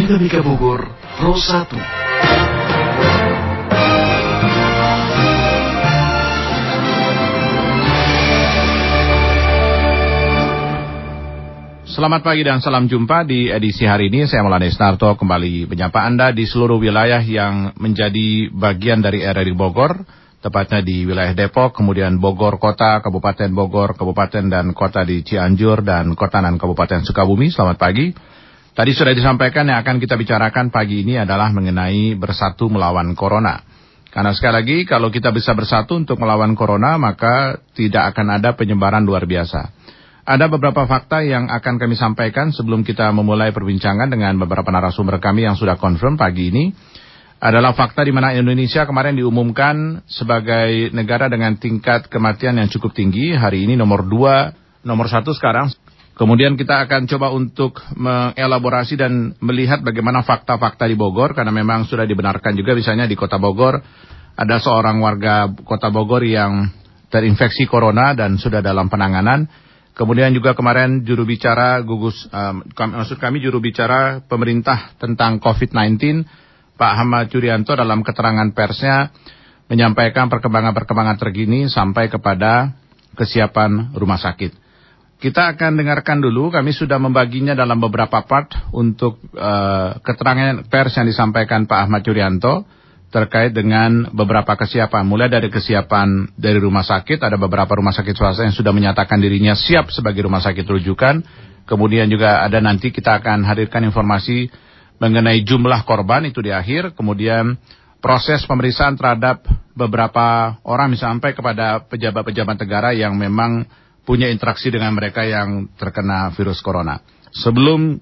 Dinamika Bogor Pro 1. Selamat pagi dan salam jumpa di edisi hari ini. Saya Maulana Isnarto kembali menyapa Anda di seluruh wilayah yang menjadi bagian dari RRI Bogor, tepatnya di wilayah Depok, kemudian Bogor Kota, Kabupaten Bogor, Kabupaten dan Kota di Cianjur, dan Kota dan Kabupaten Sukabumi. Selamat pagi. Tadi sudah disampaikan yang akan kita bicarakan pagi ini adalah mengenai bersatu melawan Corona. Karena sekali lagi, kalau kita bisa bersatu untuk melawan Corona, maka tidak akan ada penyebaran luar biasa. Ada beberapa fakta yang akan kami sampaikan sebelum kita memulai perbincangan dengan beberapa narasumber kami yang sudah confirm pagi ini. Adalah fakta di mana Indonesia kemarin diumumkan sebagai negara dengan tingkat kematian yang cukup tinggi. Hari ini nomor dua, nomor satu sekarang. Kemudian kita akan coba untuk mengelaborasi dan melihat bagaimana fakta-fakta di Bogor. Karena memang sudah dibenarkan juga misalnya di kota Bogor. Ada seorang warga kota Bogor yang terinfeksi corona dan sudah dalam penanganan. Kemudian juga kemarin juru bicara gugus, um, maksud kami juru bicara pemerintah tentang COVID-19, Pak Ahmad Yuryanto dalam keterangan persnya menyampaikan perkembangan-perkembangan terkini sampai kepada kesiapan rumah sakit. Kita akan dengarkan dulu, kami sudah membaginya dalam beberapa part untuk uh, keterangan pers yang disampaikan Pak Ahmad Yuryanto terkait dengan beberapa kesiapan. Mulai dari kesiapan dari rumah sakit, ada beberapa rumah sakit swasta yang sudah menyatakan dirinya siap sebagai rumah sakit rujukan. Kemudian juga ada nanti kita akan hadirkan informasi mengenai jumlah korban itu di akhir. Kemudian proses pemeriksaan terhadap beberapa orang sampai kepada pejabat-pejabat negara yang memang punya interaksi dengan mereka yang terkena virus corona. Sebelum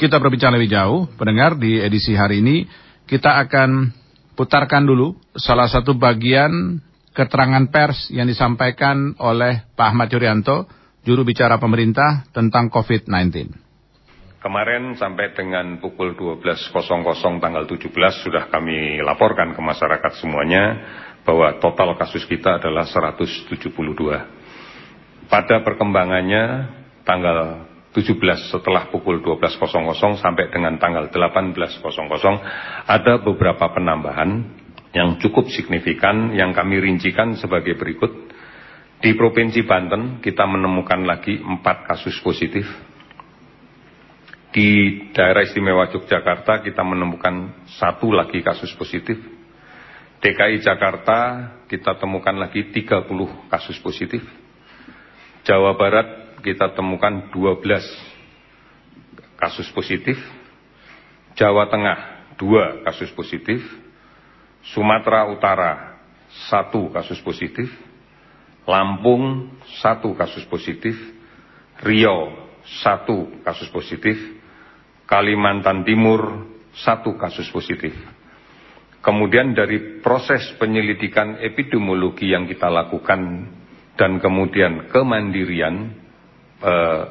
kita berbicara lebih jauh, pendengar di edisi hari ini kita akan putarkan dulu salah satu bagian keterangan pers yang disampaikan oleh Pak Ahmad Yuryanto, juru bicara pemerintah tentang COVID-19. Kemarin sampai dengan pukul 12.00 tanggal 17 sudah kami laporkan ke masyarakat semuanya bahwa total kasus kita adalah 172. Pada perkembangannya tanggal 17 setelah pukul 12.00 sampai dengan tanggal 18.00 ada beberapa penambahan yang cukup signifikan yang kami rincikan sebagai berikut. Di Provinsi Banten kita menemukan lagi 4 kasus positif. Di daerah istimewa Yogyakarta kita menemukan satu lagi kasus positif. DKI Jakarta kita temukan lagi 30 kasus positif. Jawa Barat kita temukan 12 kasus positif, Jawa Tengah 2 kasus positif, Sumatera Utara 1 kasus positif, Lampung 1 kasus positif, Riau 1 kasus positif, Kalimantan Timur 1 kasus positif. Kemudian dari proses penyelidikan epidemiologi yang kita lakukan dan kemudian kemandirian eh,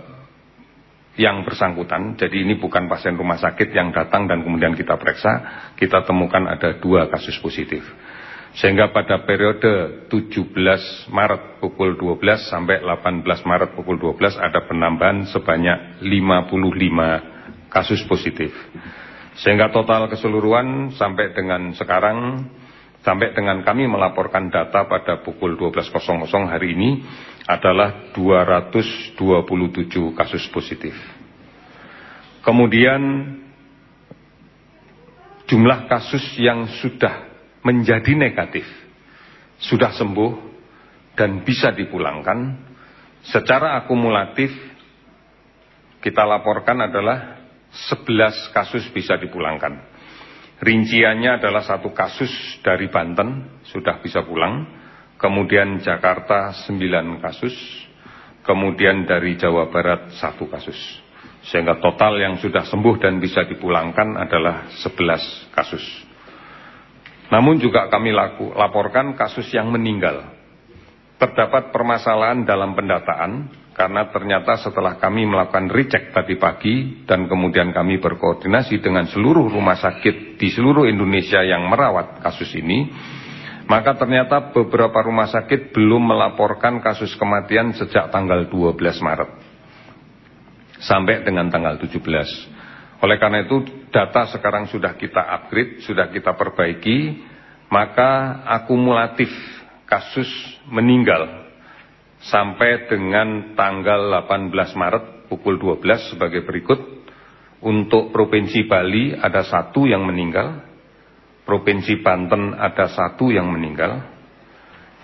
yang bersangkutan, jadi ini bukan pasien rumah sakit yang datang dan kemudian kita periksa, kita temukan ada dua kasus positif. Sehingga pada periode 17 Maret pukul 12 sampai 18 Maret pukul 12 ada penambahan sebanyak 55 kasus positif. Sehingga total keseluruhan sampai dengan sekarang Sampai dengan kami melaporkan data pada pukul 12.00 hari ini adalah 227 kasus positif. Kemudian jumlah kasus yang sudah menjadi negatif, sudah sembuh dan bisa dipulangkan, secara akumulatif kita laporkan adalah 11 kasus bisa dipulangkan. Rinciannya adalah satu kasus dari Banten, sudah bisa pulang. Kemudian Jakarta 9 kasus. Kemudian dari Jawa Barat satu kasus. Sehingga total yang sudah sembuh dan bisa dipulangkan adalah 11 kasus. Namun juga kami laku, laporkan kasus yang meninggal. Terdapat permasalahan dalam pendataan karena ternyata setelah kami melakukan recheck tadi pagi dan kemudian kami berkoordinasi dengan seluruh rumah sakit di seluruh Indonesia yang merawat kasus ini, maka ternyata beberapa rumah sakit belum melaporkan kasus kematian sejak tanggal 12 Maret sampai dengan tanggal 17. Oleh karena itu data sekarang sudah kita upgrade, sudah kita perbaiki, maka akumulatif kasus meninggal sampai dengan tanggal 18 Maret pukul 12 sebagai berikut. Untuk Provinsi Bali ada satu yang meninggal, Provinsi Banten ada satu yang meninggal,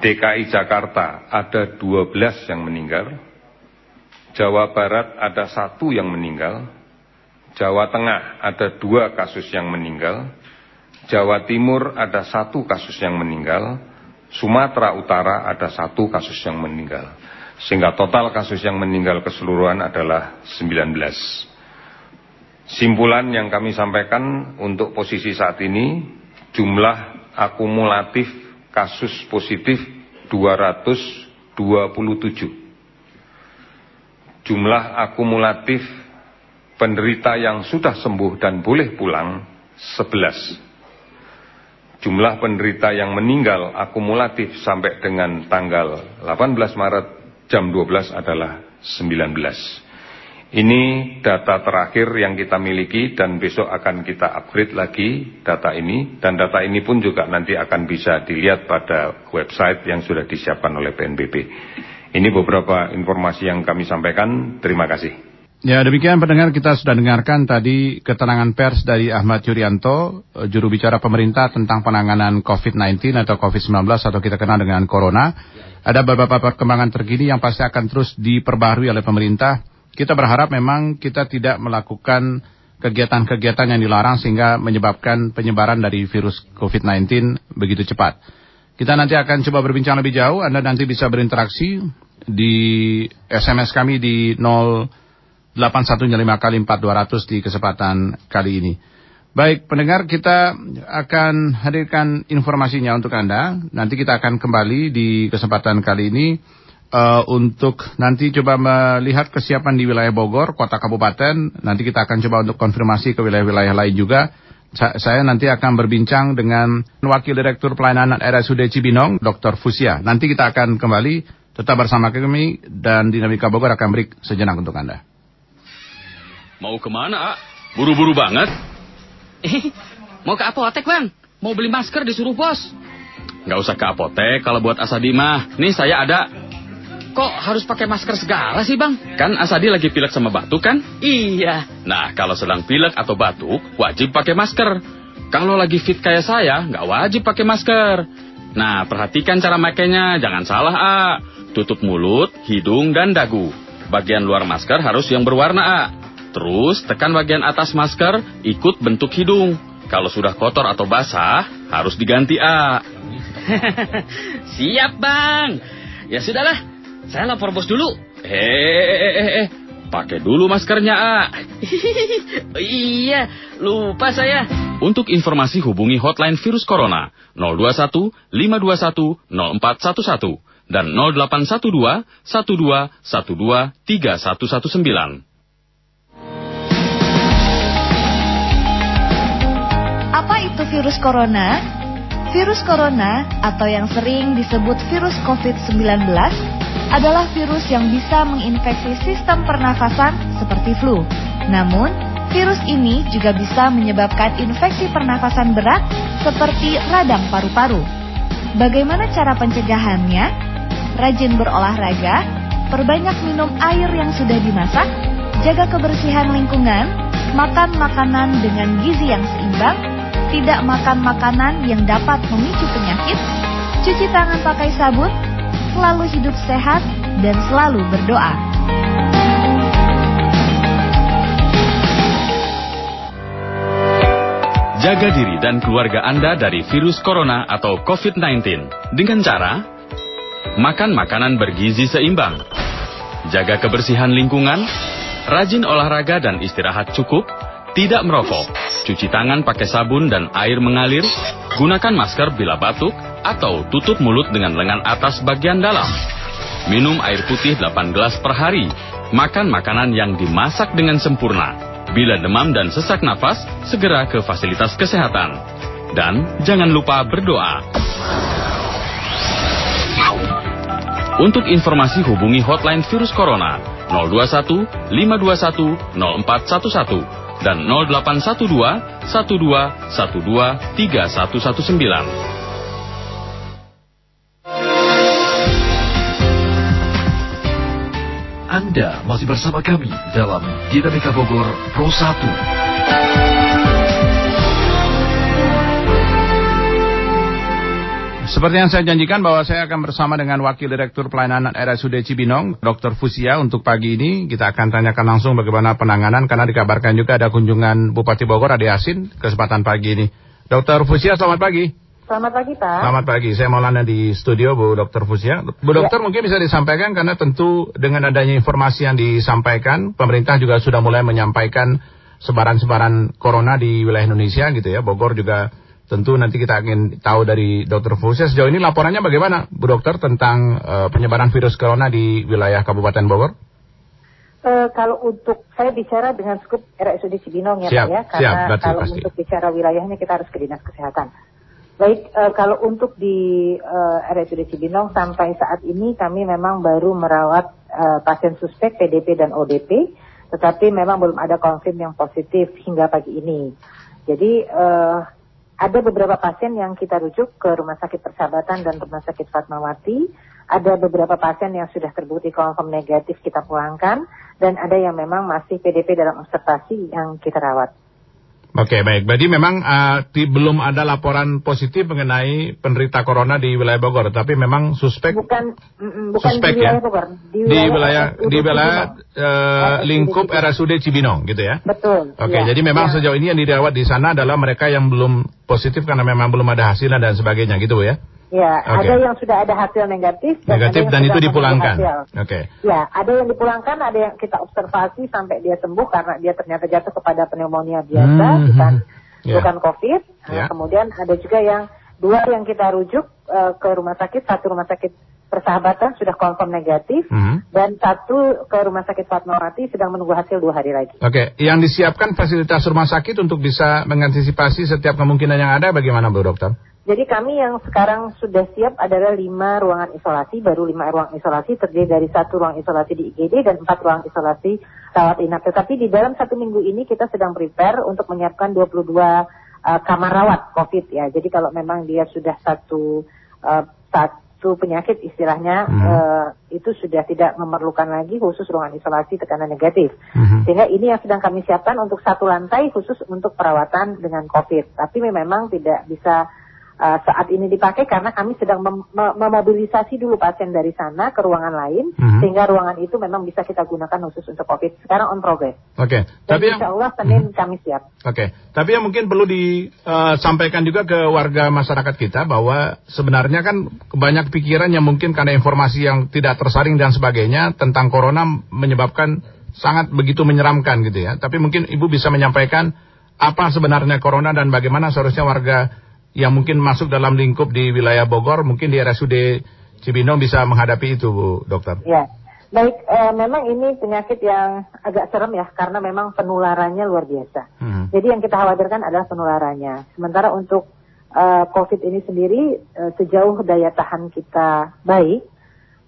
DKI Jakarta ada 12 yang meninggal, Jawa Barat ada satu yang meninggal, Jawa Tengah ada dua kasus yang meninggal, Jawa Timur ada satu kasus yang meninggal, Sumatera Utara ada satu kasus yang meninggal. Sehingga total kasus yang meninggal keseluruhan adalah 19. Simpulan yang kami sampaikan untuk posisi saat ini, jumlah akumulatif kasus positif 227. Jumlah akumulatif penderita yang sudah sembuh dan boleh pulang 11. Jumlah penderita yang meninggal akumulatif sampai dengan tanggal 18 Maret jam 12 adalah 19. Ini data terakhir yang kita miliki dan besok akan kita upgrade lagi data ini dan data ini pun juga nanti akan bisa dilihat pada website yang sudah disiapkan oleh PNBP. Ini beberapa informasi yang kami sampaikan. Terima kasih. Ya demikian pendengar kita sudah dengarkan tadi keterangan pers dari Ahmad Yuryanto, eh, juru bicara pemerintah tentang penanganan COVID-19 atau COVID-19 atau kita kenal dengan Corona. Ada beberapa perkembangan terkini yang pasti akan terus diperbaharui oleh pemerintah kita berharap memang kita tidak melakukan kegiatan-kegiatan yang dilarang sehingga menyebabkan penyebaran dari virus COVID-19 begitu cepat. Kita nanti akan coba berbincang lebih jauh. Anda nanti bisa berinteraksi di SMS kami di 0815 kali 4200 di kesempatan kali ini. Baik, pendengar kita akan hadirkan informasinya untuk Anda. Nanti kita akan kembali di kesempatan kali ini uh, untuk nanti coba melihat kesiapan di wilayah Bogor, kota kabupaten. Nanti kita akan coba untuk konfirmasi ke wilayah-wilayah lain juga. Sa saya nanti akan berbincang dengan Wakil Direktur Pelayanan RSUD Cibinong, Dr. Fusia. Nanti kita akan kembali tetap bersama kami dan Dinamika Bogor akan break sejenak untuk Anda. Mau ke mana, Buru-buru banget? Eh, mau ke apotek, Bang. Mau beli masker disuruh bos. Nggak usah ke apotek kalau buat Asadi mah. Nih saya ada Kok harus pakai masker segala sih, Bang? Kan Asadi lagi pilek sama batuk kan? Iya. Nah, kalau sedang pilek atau batuk, wajib pakai masker. Kalau lagi fit kayak saya, nggak wajib pakai masker. Nah, perhatikan cara makainya, jangan salah, A. Tutup mulut, hidung, dan dagu. Bagian luar masker harus yang berwarna, A. Terus, tekan bagian atas masker, ikut bentuk hidung. Kalau sudah kotor atau basah, harus diganti, A. Siap, Bang. Ya sudahlah, saya lapor bos dulu. Eh, eh, eh, eh, eh. pakai dulu maskernya, A. iya, lupa saya. Untuk informasi hubungi hotline virus corona 021 521 0411 dan 0812 12 12 3119. Apa itu virus corona? Virus corona atau yang sering disebut virus COVID-19 adalah virus yang bisa menginfeksi sistem pernafasan seperti flu. Namun, virus ini juga bisa menyebabkan infeksi pernafasan berat seperti radang paru-paru. Bagaimana cara pencegahannya? Rajin berolahraga, perbanyak minum air yang sudah dimasak, jaga kebersihan lingkungan, makan makanan dengan gizi yang seimbang, tidak makan makanan yang dapat memicu penyakit, cuci tangan pakai sabun, selalu hidup sehat, dan selalu berdoa. Jaga diri dan keluarga Anda dari virus corona atau COVID-19 dengan cara makan makanan bergizi seimbang, jaga kebersihan lingkungan, rajin olahraga dan istirahat cukup, tidak merokok, cuci tangan pakai sabun dan air mengalir, gunakan masker bila batuk, atau tutup mulut dengan lengan atas bagian dalam. Minum air putih 8 gelas per hari. Makan makanan yang dimasak dengan sempurna. Bila demam dan sesak nafas, segera ke fasilitas kesehatan. Dan jangan lupa berdoa. Untuk informasi hubungi hotline virus corona 021 521 0411 dan 0812 12 12 3119. Anda masih bersama kami dalam Dinamika Bogor Pro 1. Seperti yang saya janjikan bahwa saya akan bersama dengan Wakil Direktur Pelayanan RSUD Cibinong, Dr. Fusia, untuk pagi ini kita akan tanyakan langsung bagaimana penanganan karena dikabarkan juga ada kunjungan Bupati Bogor Ade Asin kesempatan pagi ini. Dr. Fusia, selamat pagi. Selamat pagi Pak. Selamat pagi, saya Maulana di studio Bu Dokter Fusia. Bu Dokter ya. mungkin bisa disampaikan karena tentu dengan adanya informasi yang disampaikan, pemerintah juga sudah mulai menyampaikan sebaran-sebaran corona di wilayah Indonesia gitu ya. Bogor juga tentu nanti kita ingin tahu dari Dokter Fusia sejauh ini laporannya bagaimana Bu Dokter tentang uh, penyebaran virus corona di wilayah Kabupaten Bogor? Uh, kalau untuk saya bicara dengan skup RSUD Cibinong ya siap, Pak ya, karena siap, kalau pasti. untuk bicara wilayahnya kita harus ke dinas kesehatan. Baik, uh, kalau untuk di uh, RSUD Cibinong sampai saat ini kami memang baru merawat uh, pasien suspek PDP dan ODP, tetapi memang belum ada konfirm yang positif hingga pagi ini. Jadi uh, ada beberapa pasien yang kita rujuk ke Rumah Sakit Persahabatan dan Rumah Sakit Fatmawati. Ada beberapa pasien yang sudah terbukti konfirm negatif kita pulangkan dan ada yang memang masih PDP dalam observasi yang kita rawat. Oke baik, berarti memang uh, di, belum ada laporan positif mengenai penderita corona di wilayah Bogor, tapi memang suspek. Bukan, mm, bukan suspek di wilayah ya? Bogor, di wilayah di wilayah, di wilayah uh, lingkup RSUD Cibinong gitu ya? Betul. Oke, ya, jadi memang ya. sejauh ini yang dirawat di sana adalah mereka yang belum positif karena memang belum ada hasilnya dan sebagainya gitu ya? Ya, okay. ada yang sudah ada hasil negatif dan negatif dan itu dipulangkan. Oke. Okay. Ya, ada yang dipulangkan, ada yang kita observasi sampai dia sembuh karena dia ternyata jatuh kepada pneumonia biasa, hmm. bukan yeah. bukan COVID. Nah, yeah. Kemudian ada juga yang dua yang kita rujuk uh, ke rumah sakit, satu rumah sakit persahabatan sudah konfirm negatif hmm. dan satu ke rumah sakit Fatmawati sedang menunggu hasil dua hari lagi. Oke, okay. yang disiapkan fasilitas rumah sakit untuk bisa mengantisipasi setiap kemungkinan yang ada bagaimana Bu Dokter? Jadi kami yang sekarang sudah siap adalah lima ruangan isolasi, baru lima ruang isolasi terdiri dari satu ruang isolasi di IGD dan empat ruang isolasi rawat inap. Tetapi di dalam satu minggu ini kita sedang prepare untuk menyiapkan 22 uh, kamar rawat COVID ya. Jadi kalau memang dia sudah satu uh, satu penyakit istilahnya hmm. uh, itu sudah tidak memerlukan lagi khusus ruangan isolasi tekanan negatif. Hmm. Sehingga ini yang sedang kami siapkan untuk satu lantai khusus untuk perawatan dengan COVID. Tapi memang tidak bisa uh, saat ini dipakai karena kami sedang mem memobilisasi dulu pasien dari sana ke ruangan lain mm-hmm. sehingga ruangan itu memang bisa kita gunakan khusus untuk COVID. Sekarang on progress. Oke. Okay. Tapi insya Allah Senin mm-hmm. kami siap. Oke. Okay. Tapi yang mungkin perlu disampaikan uh, juga ke warga masyarakat kita bahwa sebenarnya kan banyak pikiran yang mungkin karena informasi yang tidak tersaring dan sebagainya tentang corona menyebabkan sangat begitu menyeramkan gitu ya. Tapi mungkin Ibu bisa menyampaikan apa sebenarnya corona dan bagaimana seharusnya warga yang mungkin masuk dalam lingkup di wilayah Bogor, mungkin di RSUD Cibinong bisa menghadapi itu, Bu Dokter. Ya, baik. E, memang ini penyakit yang agak serem ya, karena memang penularannya luar biasa. Hmm. Jadi yang kita khawatirkan adalah penularannya. Sementara untuk e, COVID ini sendiri, e, sejauh daya tahan kita baik,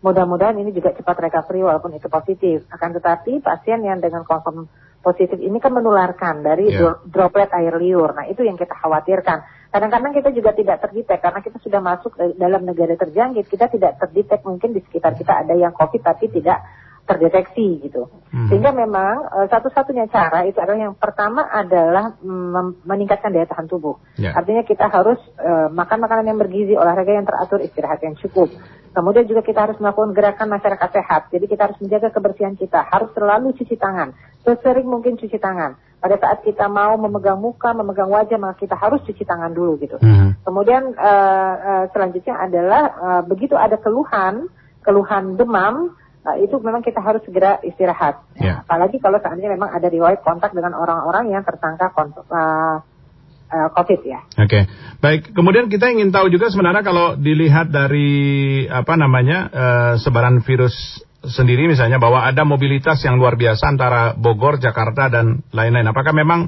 mudah-mudahan ini juga cepat recovery walaupun itu positif. Akan tetapi pasien yang dengan confirm positif ini kan menularkan dari yeah. droplet air liur. Nah itu yang kita khawatirkan. Kadang-kadang kita juga tidak terdetek karena kita sudah masuk dalam negara terjangkit, kita tidak terdetek mungkin di sekitar kita ada yang COVID tapi tidak terdeteksi gitu. Hmm. Sehingga memang uh, satu-satunya cara itu adalah yang pertama adalah meningkatkan daya tahan tubuh. Yeah. Artinya kita harus uh, makan makanan yang bergizi, olahraga yang teratur, istirahat yang cukup. Kemudian juga kita harus melakukan gerakan masyarakat sehat. Jadi kita harus menjaga kebersihan kita, harus selalu cuci tangan, sesering mungkin cuci tangan pada saat kita mau memegang muka, memegang wajah, maka kita harus cuci tangan dulu gitu. Mm-hmm. Kemudian uh, uh, selanjutnya adalah uh, begitu ada keluhan, keluhan demam, uh, itu memang kita harus segera istirahat. Yeah. Apalagi kalau seandainya memang ada riwayat kontak dengan orang-orang yang tersangka kontak, uh, COVID ya. Oke, okay. baik. Kemudian kita ingin tahu juga sebenarnya kalau dilihat dari apa namanya uh, sebaran virus sendiri misalnya bahwa ada mobilitas yang luar biasa antara Bogor, Jakarta dan lain-lain. Apakah memang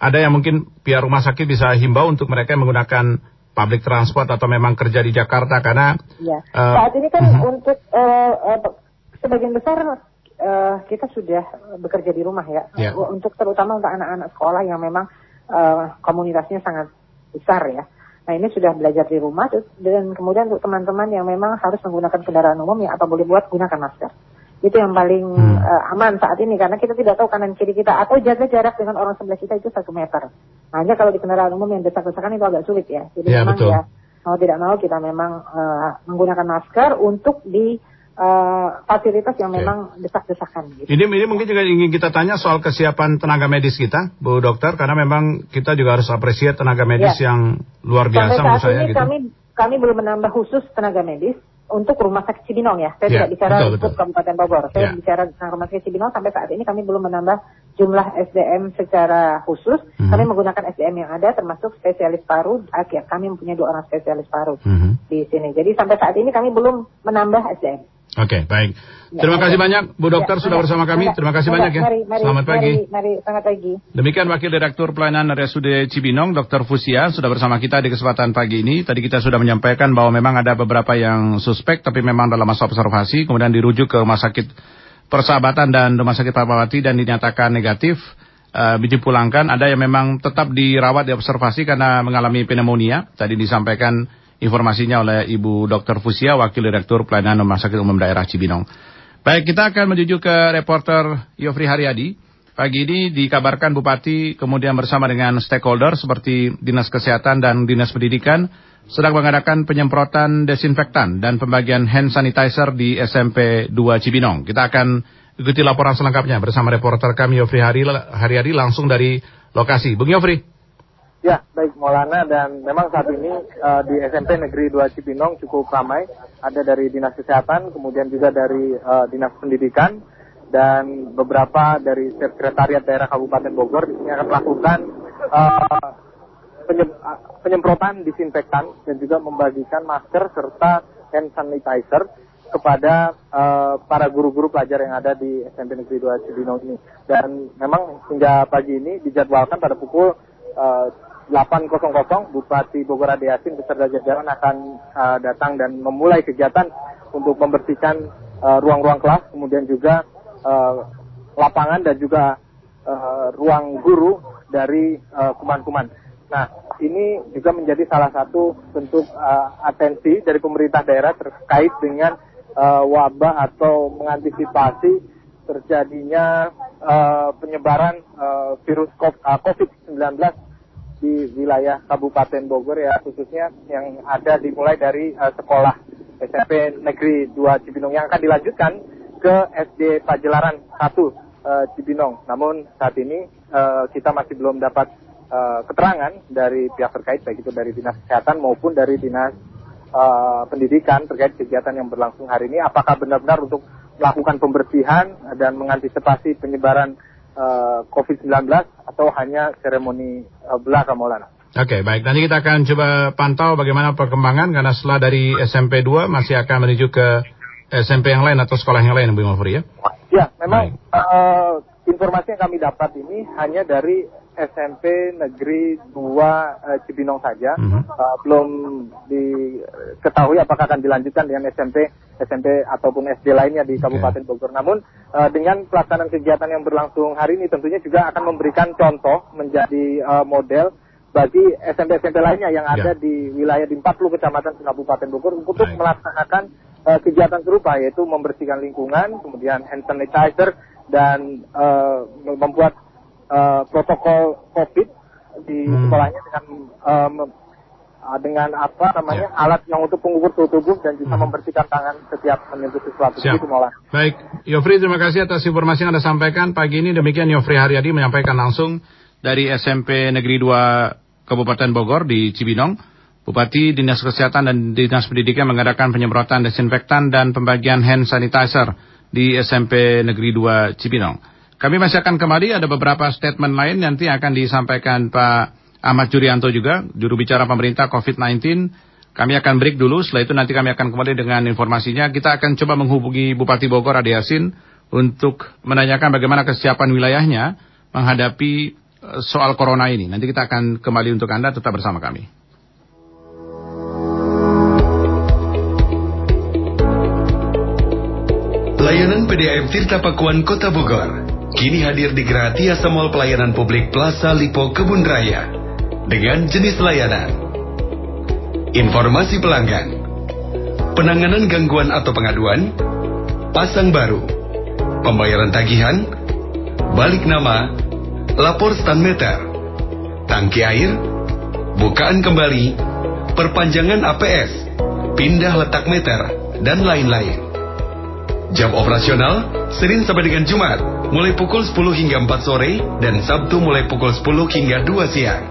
ada yang mungkin pihak rumah sakit bisa himbau untuk mereka yang menggunakan public transport atau memang kerja di Jakarta karena ya. uh, saat ini kan uh, untuk uh, uh, sebagian besar uh, kita sudah bekerja di rumah ya, Ya. untuk terutama untuk anak-anak sekolah yang memang uh, komunitasnya sangat besar ya. Nah ini sudah belajar di rumah dan kemudian untuk teman-teman yang memang harus menggunakan kendaraan umum ya apa boleh buat gunakan masker. Itu yang paling Hmm. uh, aman saat ini karena kita tidak tahu kanan kiri kita atau jaga jarak dengan orang sebelah kita itu satu meter. Hanya kalau di kendaraan umum yang desak-desakan itu agak sulit ya. Jadi Ya, memang betul. ya mau tidak mau kita memang uh, menggunakan masker untuk di uh, fasilitas yang Oke. memang desak-desakan gitu. Ini, ini mungkin juga ingin kita tanya soal kesiapan tenaga medis kita, Bu Dokter, karena memang kita juga harus apresiasi tenaga medis Ya. yang luar biasa Sampai menurut saat saya ini gitu. kami kami belum menambah khusus tenaga medis untuk rumah sakit Cibinong ya. Saya Ya, tidak bicara betul, untuk betul. Kabupaten Bogor. Saya Ya. bicara tentang rumah sakit Cibinong sampai saat ini kami belum menambah jumlah SDM secara khusus. Mhm. Kami menggunakan SDM yang ada termasuk spesialis paru. Akhir kami mempunyai dua orang spesialis paru Mhm. di sini. Jadi sampai saat ini kami belum menambah SDM. Oke, baik. Ya, Terima kasih oke. banyak Bu Dokter Ya, sudah mangga, bersama kami. Terima kasih mangga, banyak ya. Mari, mari, Selamat pagi. Mari, mari, selamat pagi. Demikian Wakil Direktur Pelayanan RSUD Cibinong, Dr. Fusia, sudah bersama kita di kesempatan pagi ini. Tadi kita sudah menyampaikan bahwa memang ada beberapa yang suspek, tapi memang dalam masa observasi, kemudian dirujuk ke Rumah Sakit Persahabatan dan Rumah Sakit Fatmawati dan dinyatakan negatif. Eh, dipulangkan, ada yang memang tetap dirawat di observasi karena mengalami pneumonia. Tadi disampaikan informasinya oleh Ibu Dr. Fusia, Wakil Direktur Pelayanan Rumah Sakit Umum Daerah Cibinong. Baik, kita akan menuju ke reporter Yofri Haryadi. Pagi ini dikabarkan Bupati kemudian bersama dengan stakeholder seperti Dinas Kesehatan dan Dinas Pendidikan sedang mengadakan penyemprotan desinfektan dan pembagian hand sanitizer di SMP 2 Cibinong. Kita akan ikuti laporan selengkapnya bersama reporter kami Yofri Haryadi langsung dari lokasi. Bung Yofri. Ya, baik Maulana dan memang saat ini eh, di SMP Negeri 2 Cibinong cukup ramai. Ada dari Dinas Kesehatan, kemudian juga dari eh, Dinas Pendidikan dan beberapa dari Sekretariat Daerah Kabupaten Bogor di sini akan melakukan eh, penyemprotan disinfektan dan juga membagikan masker serta hand sanitizer kepada eh, para guru-guru pelajar yang ada di SMP Negeri 2 Cibinong ini. Dan memang hingga pagi ini dijadwalkan pada pukul 8.00 Bupati Bogor Ade Yasin beserta jajaran akan eh, datang dan memulai kegiatan untuk membersihkan eh, ruang-ruang kelas, kemudian juga eh, lapangan dan juga eh, ruang guru dari eh, kuman-kuman. Nah, ini juga menjadi salah satu bentuk eh, atensi dari pemerintah daerah terkait dengan eh, wabah atau mengantisipasi terjadinya eh, penyebaran eh, virus eh, COVID-19 di wilayah Kabupaten Bogor ya khususnya yang ada dimulai dari eh, sekolah SMP Negeri 2 Cibinong yang akan dilanjutkan ke SD Pajelaran 1 eh, Cibinong. Namun saat ini eh, kita masih belum dapat eh, keterangan dari pihak terkait baik itu dari dinas kesehatan maupun dari dinas eh, pendidikan terkait kegiatan yang berlangsung hari ini apakah benar-benar untuk melakukan pembersihan dan mengantisipasi penyebaran eh, COVID-19 atau hanya seremoni eh, belaka Maulana. Oke, baik. Nanti kita akan coba pantau bagaimana perkembangan karena setelah dari SMP 2 masih akan menuju ke SMP yang lain atau sekolah yang lain, Bung Yofri ya. Ya, memang eh, informasi yang kami dapat ini hanya dari SMP Negeri 2 eh, Cibinong saja. Mhm. Eh, belum diketahui apakah akan dilanjutkan dengan SMP SMP ataupun SD lainnya di Kabupaten Bogor. Namun eh, dengan pelaksanaan kegiatan yang berlangsung hari ini tentunya juga akan memberikan contoh menjadi eh, model bagi SMP-SMP lainnya yang ada di wilayah di 40 kecamatan di Kabupaten Bogor untuk Baik. melaksanakan eh, kegiatan serupa yaitu membersihkan lingkungan, kemudian hand sanitizer dan eh, membuat eh, protokol COVID di Hmm. sekolahnya dengan ah, dengan apa namanya alat yang untuk pengukur suhu tubuh dan juga Hmm. membersihkan tangan setiap menyentuh sesuatu. Siap. Begitu, Maulana. Baik, Yofri terima kasih atas informasi yang Anda sampaikan pagi ini. Demikian Yofri Haryadi menyampaikan langsung dari SMP Negeri 2 Kabupaten Bogor di Cibinong. Bupati, Dinas Kesehatan dan Dinas Pendidikan mengadakan penyemprotan desinfektan dan pembagian hand sanitizer di SMP Negeri 2 Cibinong. Kami masih akan kembali, ada beberapa statement lain nanti akan disampaikan Pak Ahmad Jurianto juga, juru bicara pemerintah COVID-19. Kami akan break dulu, setelah itu nanti kami akan kembali dengan informasinya. Kita akan coba menghubungi Bupati Bogor Ade Yasin untuk menanyakan bagaimana kesiapan wilayahnya menghadapi eh, soal corona ini. Nanti kita akan kembali untuk Anda, tetap bersama kami. Layanan PDAM Tirta Pakuan Kota Bogor kini hadir di Gratia Mall Pelayanan Publik Plaza Lipo Kebun Raya dengan jenis layanan. Informasi pelanggan. Penanganan gangguan atau pengaduan. Pasang baru. Pembayaran tagihan. Balik nama. Lapor stand meter. Tangki air. Bukaan kembali. Perpanjangan APS Pindah letak meter. Dan lain-lain Jam operasional Senin sampai dengan Jumat mulai pukul 10 hingga 4 sore dan Sabtu mulai pukul 10 hingga 2 siang.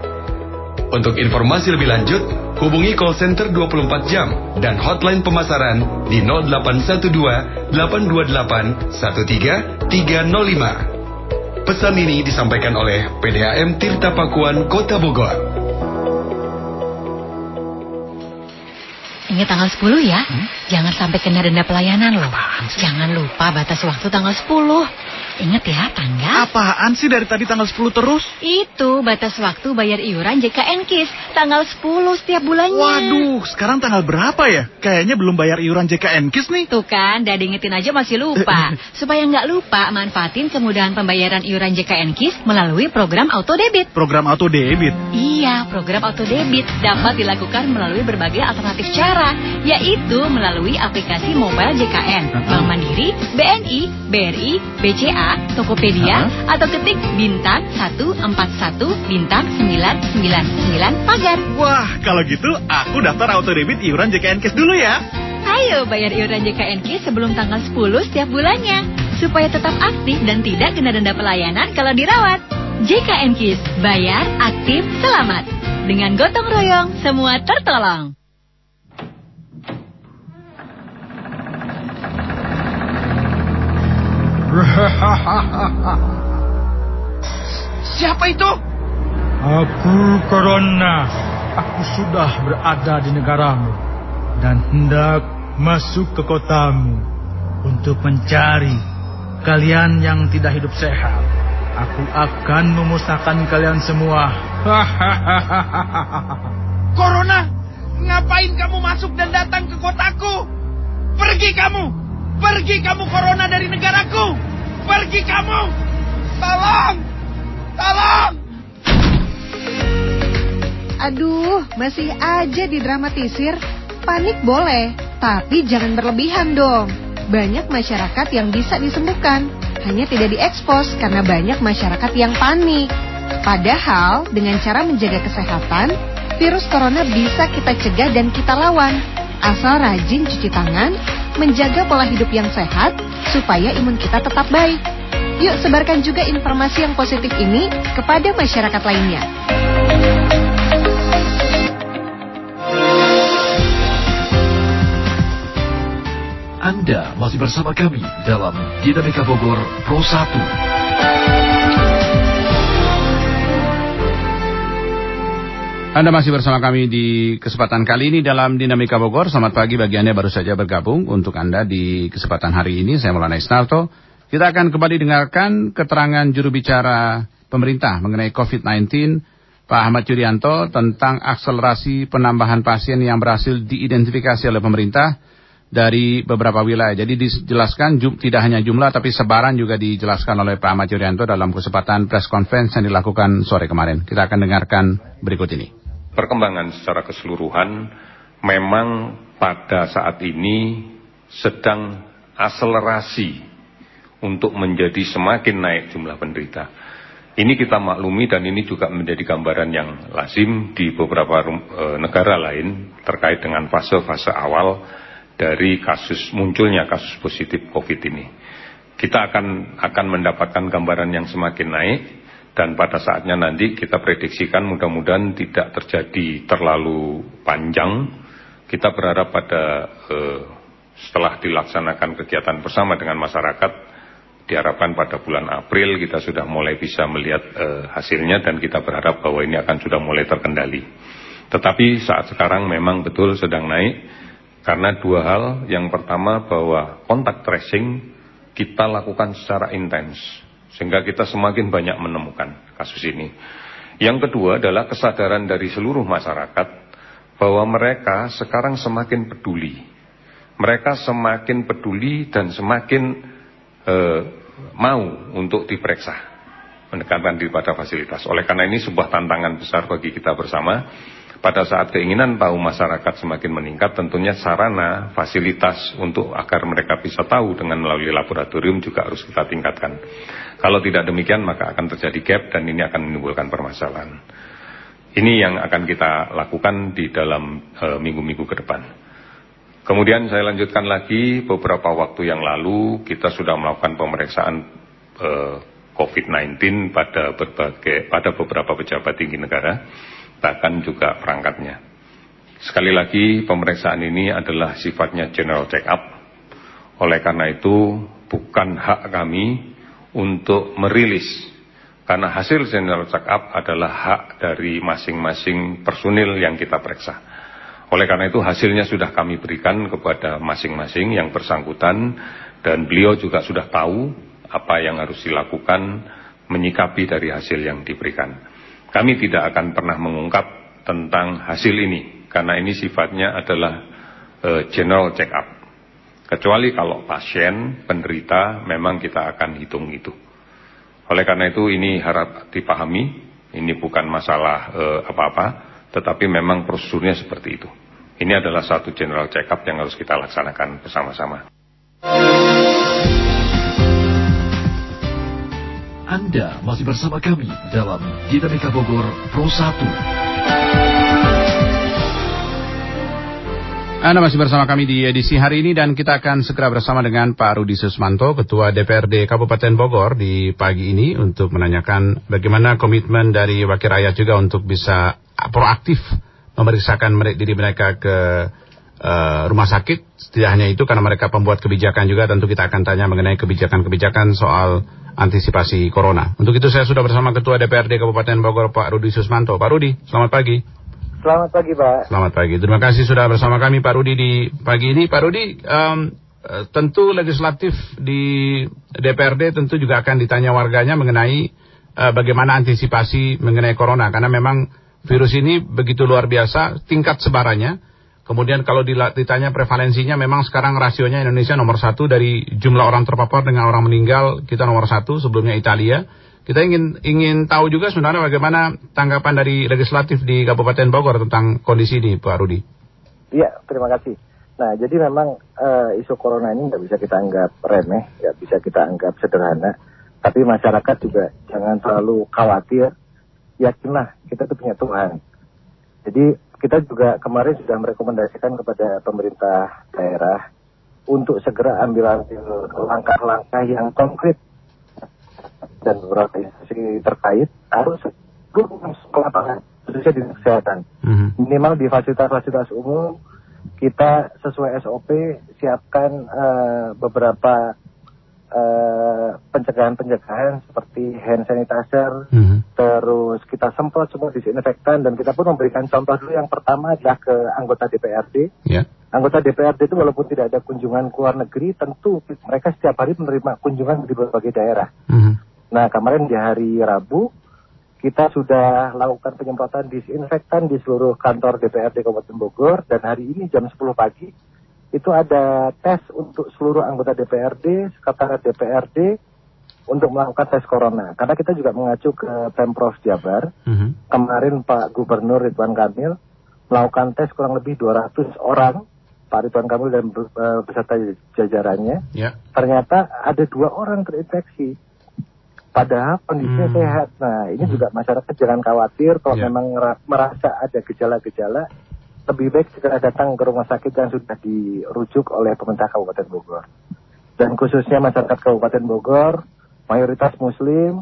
Untuk informasi lebih lanjut, hubungi call center 24 jam dan hotline pemasaran di 0812 828 13305. Pesan ini disampaikan oleh PDAM Tirta Pakuan Kota Bogor. Ingat tanggal 10 ya. Hmm? Jangan sampai kena denda pelayanan loh. Jangan lupa batas waktu tanggal 10. Ingat ya, tanggal. Apaan sih dari tadi tanggal 10 terus? Itu batas waktu bayar iuran JKN KIS. Tanggal 10 setiap bulannya. Waduh, sekarang tanggal berapa ya? Kayaknya belum bayar iuran JKN KIS nih. Tuh kan, udah diingetin aja masih lupa. Supaya nggak lupa, manfaatin kemudahan pembayaran iuran JKN KIS melalui program auto debit. Program auto debit? Iya, program auto debit dapat dilakukan melalui berbagai alternatif cara, yaitu melalui aplikasi mobile JKN, Bank Mandiri, BNI, BRI, BCA, Tokopedia, huh? atau ketik bintang 141 bintang 999 pagar. Wah, kalau gitu aku daftar auto debit iuran JKN KIS dulu ya. Ayo bayar iuran JKN KIS sebelum tanggal 10 setiap bulannya. Supaya tetap aktif dan tidak kena denda pelayanan kalau dirawat. JKN KIS, bayar, aktif, selamat. Dengan gotong royong, semua tertolong. Siapa itu? Aku Corona. Aku sudah berada di negaramu dan hendak masuk ke kotamu untuk mencari kalian yang tidak hidup sehat. Aku akan memusnahkan kalian semua. Corona, ngapain kamu masuk dan datang ke kotaku? Pergi kamu! Pergi kamu corona dari negaraku. Pergi kamu. Tolong. Tolong. Aduh, masih aja didramatisir. Panik boleh, tapi jangan berlebihan dong. Banyak masyarakat yang bisa disembuhkan, hanya tidak diekspos karena banyak masyarakat yang panik. Padahal dengan cara menjaga kesehatan, virus corona bisa kita cegah dan kita lawan. Asal rajin cuci tangan, menjaga pola hidup yang sehat, supaya imun kita tetap baik. Yuk sebarkan juga informasi yang positif ini kepada masyarakat lainnya. Anda masih bersama kami dalam Dinamika Bogor Pro 1. Anda masih bersama kami di kesempatan kali ini dalam Dinamika Bogor. Selamat pagi bagi Anda baru saja bergabung. Untuk Anda di kesempatan hari ini, saya Maulana Isnarto. Kita akan kembali dengarkan keterangan juru bicara pemerintah mengenai COVID-19, Pak Ahmad Yuryanto, tentang akselerasi penambahan pasien yang berhasil diidentifikasi oleh pemerintah dari beberapa wilayah. Jadi dijelaskan tidak hanya jumlah tapi sebaran juga dijelaskan oleh Pak Ahmad Yuryanto dalam kesempatan press conference yang dilakukan sore kemarin. Kita akan dengarkan berikut ini perkembangan secara keseluruhan memang pada saat ini sedang akselerasi untuk menjadi semakin naik jumlah penderita. Ini kita maklumi dan ini juga menjadi gambaran yang lazim di beberapa e, negara lain terkait dengan fase-fase awal dari kasus munculnya kasus positif COVID ini. Kita akan akan mendapatkan gambaran yang semakin naik dan pada saatnya nanti kita prediksikan mudah-mudahan tidak terjadi terlalu panjang. Kita berharap pada eh, setelah dilaksanakan kegiatan bersama dengan masyarakat, diharapkan pada bulan April kita sudah mulai bisa melihat eh, hasilnya dan kita berharap bahwa ini akan sudah mulai terkendali. Tetapi saat sekarang memang betul sedang naik karena dua hal. Yang pertama bahwa kontak tracing kita lakukan secara intens sehingga kita semakin banyak menemukan kasus ini. Yang kedua adalah kesadaran dari seluruh masyarakat bahwa mereka sekarang semakin peduli. mereka semakin peduli dan semakin eh, mau untuk diperiksa, mendekatkan diri pada fasilitas. Oleh karena ini sebuah tantangan besar bagi kita bersama. Pada saat keinginan tahu masyarakat semakin meningkat, tentunya sarana, fasilitas untuk agar mereka bisa tahu dengan melalui laboratorium juga harus kita tingkatkan. Kalau tidak demikian maka akan terjadi gap dan ini akan menimbulkan permasalahan. Ini yang akan kita lakukan di dalam eh, minggu-minggu ke depan. Kemudian saya lanjutkan lagi beberapa waktu yang lalu kita sudah melakukan pemeriksaan eh, COVID-19 pada berbagai pada beberapa pejabat tinggi negara bahkan juga perangkatnya. Sekali lagi pemeriksaan ini adalah sifatnya general check up. Oleh karena itu bukan hak kami untuk merilis karena hasil general check up adalah hak dari masing-masing personil yang kita periksa. Oleh karena itu hasilnya sudah kami berikan kepada masing-masing yang bersangkutan dan beliau juga sudah tahu apa yang harus dilakukan menyikapi dari hasil yang diberikan. Kami tidak akan pernah mengungkap tentang hasil ini karena ini sifatnya adalah uh, general check up. Kecuali kalau pasien, penderita, memang kita akan hitung itu. Oleh karena itu ini harap dipahami, ini bukan masalah eh, apa-apa, tetapi memang prosedurnya seperti itu. Ini adalah satu general check up yang harus kita laksanakan bersama-sama. Anda masih bersama kami dalam Dinamika Bogor Pro 1. Anda masih bersama kami di edisi hari ini dan kita akan segera bersama dengan Pak Rudi Susmanto, Ketua DPRD Kabupaten Bogor di pagi ini untuk menanyakan bagaimana komitmen dari wakil rakyat juga untuk bisa proaktif memeriksakan diri mereka ke uh, rumah sakit. Tidak hanya itu karena mereka pembuat kebijakan juga tentu kita akan tanya mengenai kebijakan-kebijakan soal antisipasi corona. Untuk itu saya sudah bersama Ketua DPRD Kabupaten Bogor Pak Rudi Susmanto. Pak Rudi, selamat pagi. Selamat pagi Pak. Selamat pagi. Terima kasih sudah bersama kami Pak Rudi di pagi ini. Pak Rudi, um, tentu legislatif di DPRD tentu juga akan ditanya warganya mengenai uh, bagaimana antisipasi mengenai corona. Karena memang virus ini begitu luar biasa tingkat sebarannya. Kemudian kalau ditanya prevalensinya memang sekarang rasionya Indonesia nomor satu dari jumlah orang terpapar dengan orang meninggal kita nomor satu sebelumnya Italia. Kita ingin ingin tahu juga sebenarnya bagaimana tanggapan dari legislatif di Kabupaten Bogor tentang kondisi ini, Pak Rudi. Iya, terima kasih. Nah, jadi memang uh, isu corona ini nggak bisa kita anggap remeh, nggak bisa kita anggap sederhana. Tapi masyarakat juga jangan terlalu khawatir. Yakinlah, kita tuh punya Tuhan. Jadi kita juga kemarin sudah merekomendasikan kepada pemerintah daerah untuk segera ambil langkah-langkah yang konkret dan beberapa institusi terkait harus turun ke lapangan khususnya di kesehatan mm-hmm. minimal di fasilitas-fasilitas umum kita sesuai SOP siapkan uh, beberapa uh, pencegahan-pencegahan seperti hand sanitizer, mm-hmm. terus kita semprot semua disinfektan dan kita pun memberikan contoh dulu yang pertama adalah ke anggota DPRD. Yeah. Anggota DPRD itu walaupun tidak ada kunjungan ke luar negeri, tentu mereka setiap hari menerima kunjungan di berbagai daerah. Mm-hmm. Nah kemarin di hari Rabu kita sudah lakukan penyemprotan disinfektan di seluruh kantor DPRD Kabupaten Bogor dan hari ini jam 10 pagi itu ada tes untuk seluruh anggota DPRD, sekretariat DPRD untuk melakukan tes corona. Karena kita juga mengacu ke Pemprov Jabar. Mm -hmm. Kemarin Pak Gubernur Ridwan Kamil melakukan tes kurang lebih 200 orang Pak Ridwan Kamil dan uh, beserta jajarannya. Yeah. Ternyata ada dua orang terinfeksi padahal kondisinya hmm. sehat. Nah, ini hmm. juga masyarakat jangan khawatir kalau yeah. memang merasa ada gejala-gejala, lebih baik segera datang ke rumah sakit yang sudah dirujuk oleh pemerintah Kabupaten Bogor. Dan khususnya masyarakat Kabupaten Bogor, mayoritas Muslim,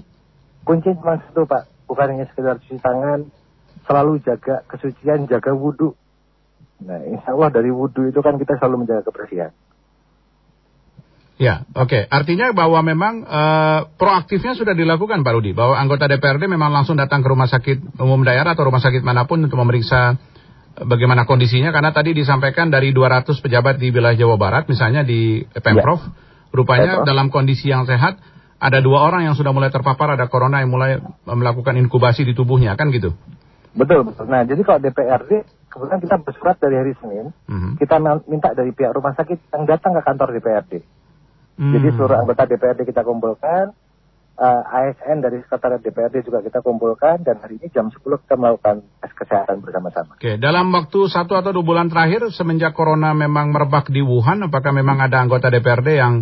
kunci cuma satu Pak, bukan hanya sekedar cuci tangan, selalu jaga kesucian, jaga wudhu. Nah, insya Allah dari wudhu itu kan kita selalu menjaga kebersihan. Ya, oke. Okay. Artinya bahwa memang uh, proaktifnya sudah dilakukan Pak Rudi, bahwa anggota DPRD memang langsung datang ke rumah sakit umum daerah atau rumah sakit mana pun untuk memeriksa bagaimana kondisinya, karena tadi disampaikan dari 200 pejabat di wilayah Jawa Barat, misalnya di Pemprov, ya. rupanya Pemprov. dalam kondisi yang sehat, ada dua orang yang sudah mulai terpapar, ada corona yang mulai melakukan inkubasi di tubuhnya, kan gitu? Betul, betul. Nah, jadi kalau DPRD kebetulan kita bersurat dari hari Senin, Mhm. kita minta dari pihak rumah sakit yang datang ke kantor DPRD. Hmm. Jadi seluruh anggota DPRD kita kumpulkan, eh, ASN dari sekretariat DPRD juga kita kumpulkan, dan hari ini jam 10 kita melakukan tes kesehatan bersama-sama. Oke, dalam waktu satu atau dua bulan terakhir semenjak corona memang merebak di Wuhan, apakah memang ada anggota DPRD yang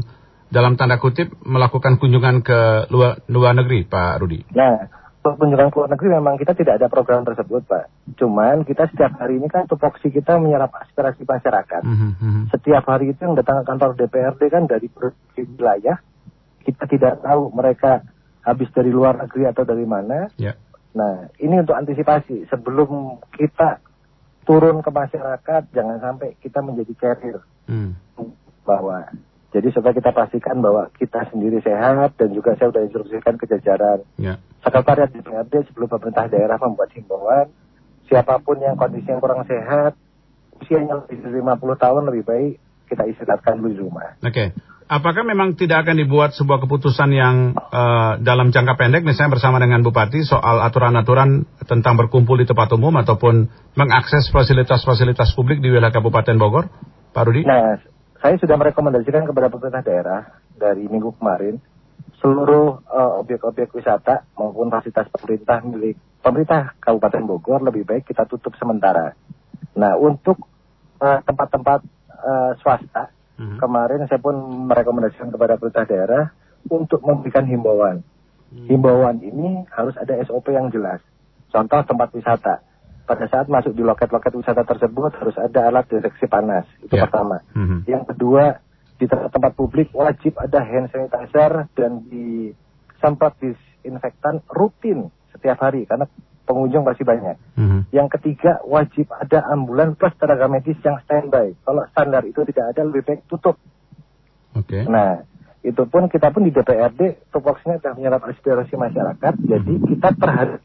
dalam tanda kutip melakukan kunjungan ke luar, luar negeri, Pak Rudi? Nah, untuk kunjungan ke luar negeri memang kita tidak ada program tersebut, Pak. Cuman kita setiap hari ini kan tupoksi kita menyerap aspirasi masyarakat. Mhm, Setiap hari itu yang datang ke kantor DPRD kan dari berbagai wilayah. Kita tidak tahu mereka habis dari luar negeri atau dari mana. Ya. Nah, ini untuk antisipasi. Sebelum kita turun ke masyarakat, jangan sampai kita menjadi carrier Hmm. bahwa jadi supaya kita pastikan bahwa kita sendiri sehat dan juga saya sudah instruksikan ke jajaran Ya. sekretariat DPRD sebelum pemerintah daerah membuat himbauan siapa pun yang kondisinya kurang sehat usianya lebih dari 50 tahun lebih baik kita istirahatkan dulu di rumah. Oke. Apakah memang tidak akan dibuat sebuah keputusan yang eh, dalam jangka pendek, misalnya bersama dengan Bupati soal aturan-aturan tentang berkumpul di tempat umum ataupun mengakses fasilitas-fasilitas publik di wilayah Kabupaten Bogor, Pak Rudi? Nah, saya sudah merekomendasikan kepada pemerintah daerah dari minggu kemarin seluruh eh, objek-objek wisata maupun fasilitas pemerintah milik pemerintah Kabupaten Bogor lebih baik kita tutup sementara. Nah, untuk eh, tempat-tempat eh, swasta kemarin saya pun merekomendasikan kepada pemerintah daerah untuk memberikan himbauan. Himbauan ini harus ada SOP yang jelas. Contoh tempat wisata. Pada saat masuk di loket-loket wisata tersebut harus ada alat deteksi panas. Itu pertama. Mhm. Yang kedua, di tempat-tempat publik wajib ada hand sanitizer dan disemprot disinfektan rutin setiap hari karena pengunjung pasti banyak. Mhm. Yang ketiga, wajib ada ambulan plus tenaga medis yang standby. Kalau standar itu tidak ada, lebih baik tutup. Oke. Nah, itu pun kita pun di DPRD, tupoksinya sudah menyerap aspirasi masyarakat, jadi kita terhadap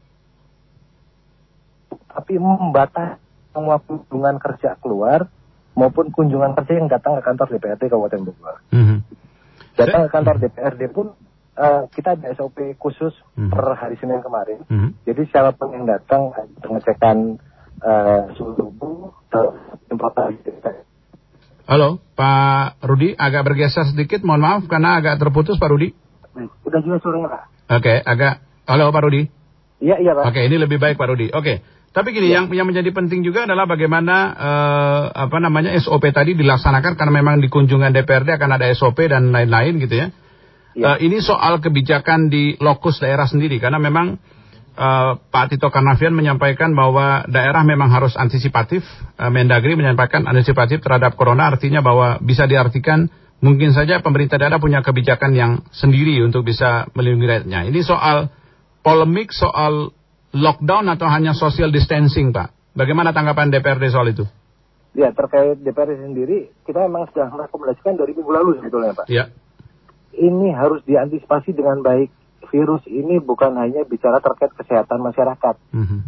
tapi membatasi semua kunjungan kerja keluar maupun kunjungan kerja yang datang ke kantor DPRD Kabupaten Bogor. Mhm. Datang ke kantor DPRD pun eh, kita ada SOP khusus per hari Senin kemarin. Mhm. Jadi siapa pun yang datang ada pengecekan eh, suhu tubuh, importasi. Halo, Pak Rudi, agak bergeser sedikit, mohon maaf karena agak terputus Pak Rudi. Udah juga suaranya Pak? Oke, agak. Halo Pak Rudi. Iya, iya Pak. Oke, ini lebih baik Pak Rudi. Oke. Tapi gini, yang yang menjadi penting juga adalah bagaimana eh, apa namanya SOP tadi dilaksanakan karena memang di kunjungan DPRD akan ada SOP dan lain-lain gitu ya. Eh, ini soal kebijakan di lokus daerah sendiri karena memang eh, Pak Tito Karnavian menyampaikan bahwa daerah memang harus antisipatif. Eh, Mendagri menyampaikan antisipatif terhadap corona artinya bahwa bisa diartikan mungkin saja pemerintah daerah punya kebijakan yang sendiri untuk bisa melindungi rakyatnya. Ini soal polemik soal lockdown atau hanya social distancing, Pak? Bagaimana tanggapan DPRD soal itu? Ya, terkait DPRD sendiri, kita memang sudah merekomendasikan dari minggu lalu sebetulnya Pak. Ya. Ini harus diantisipasi dengan baik. Virus ini bukan hanya bicara terkait kesehatan masyarakat.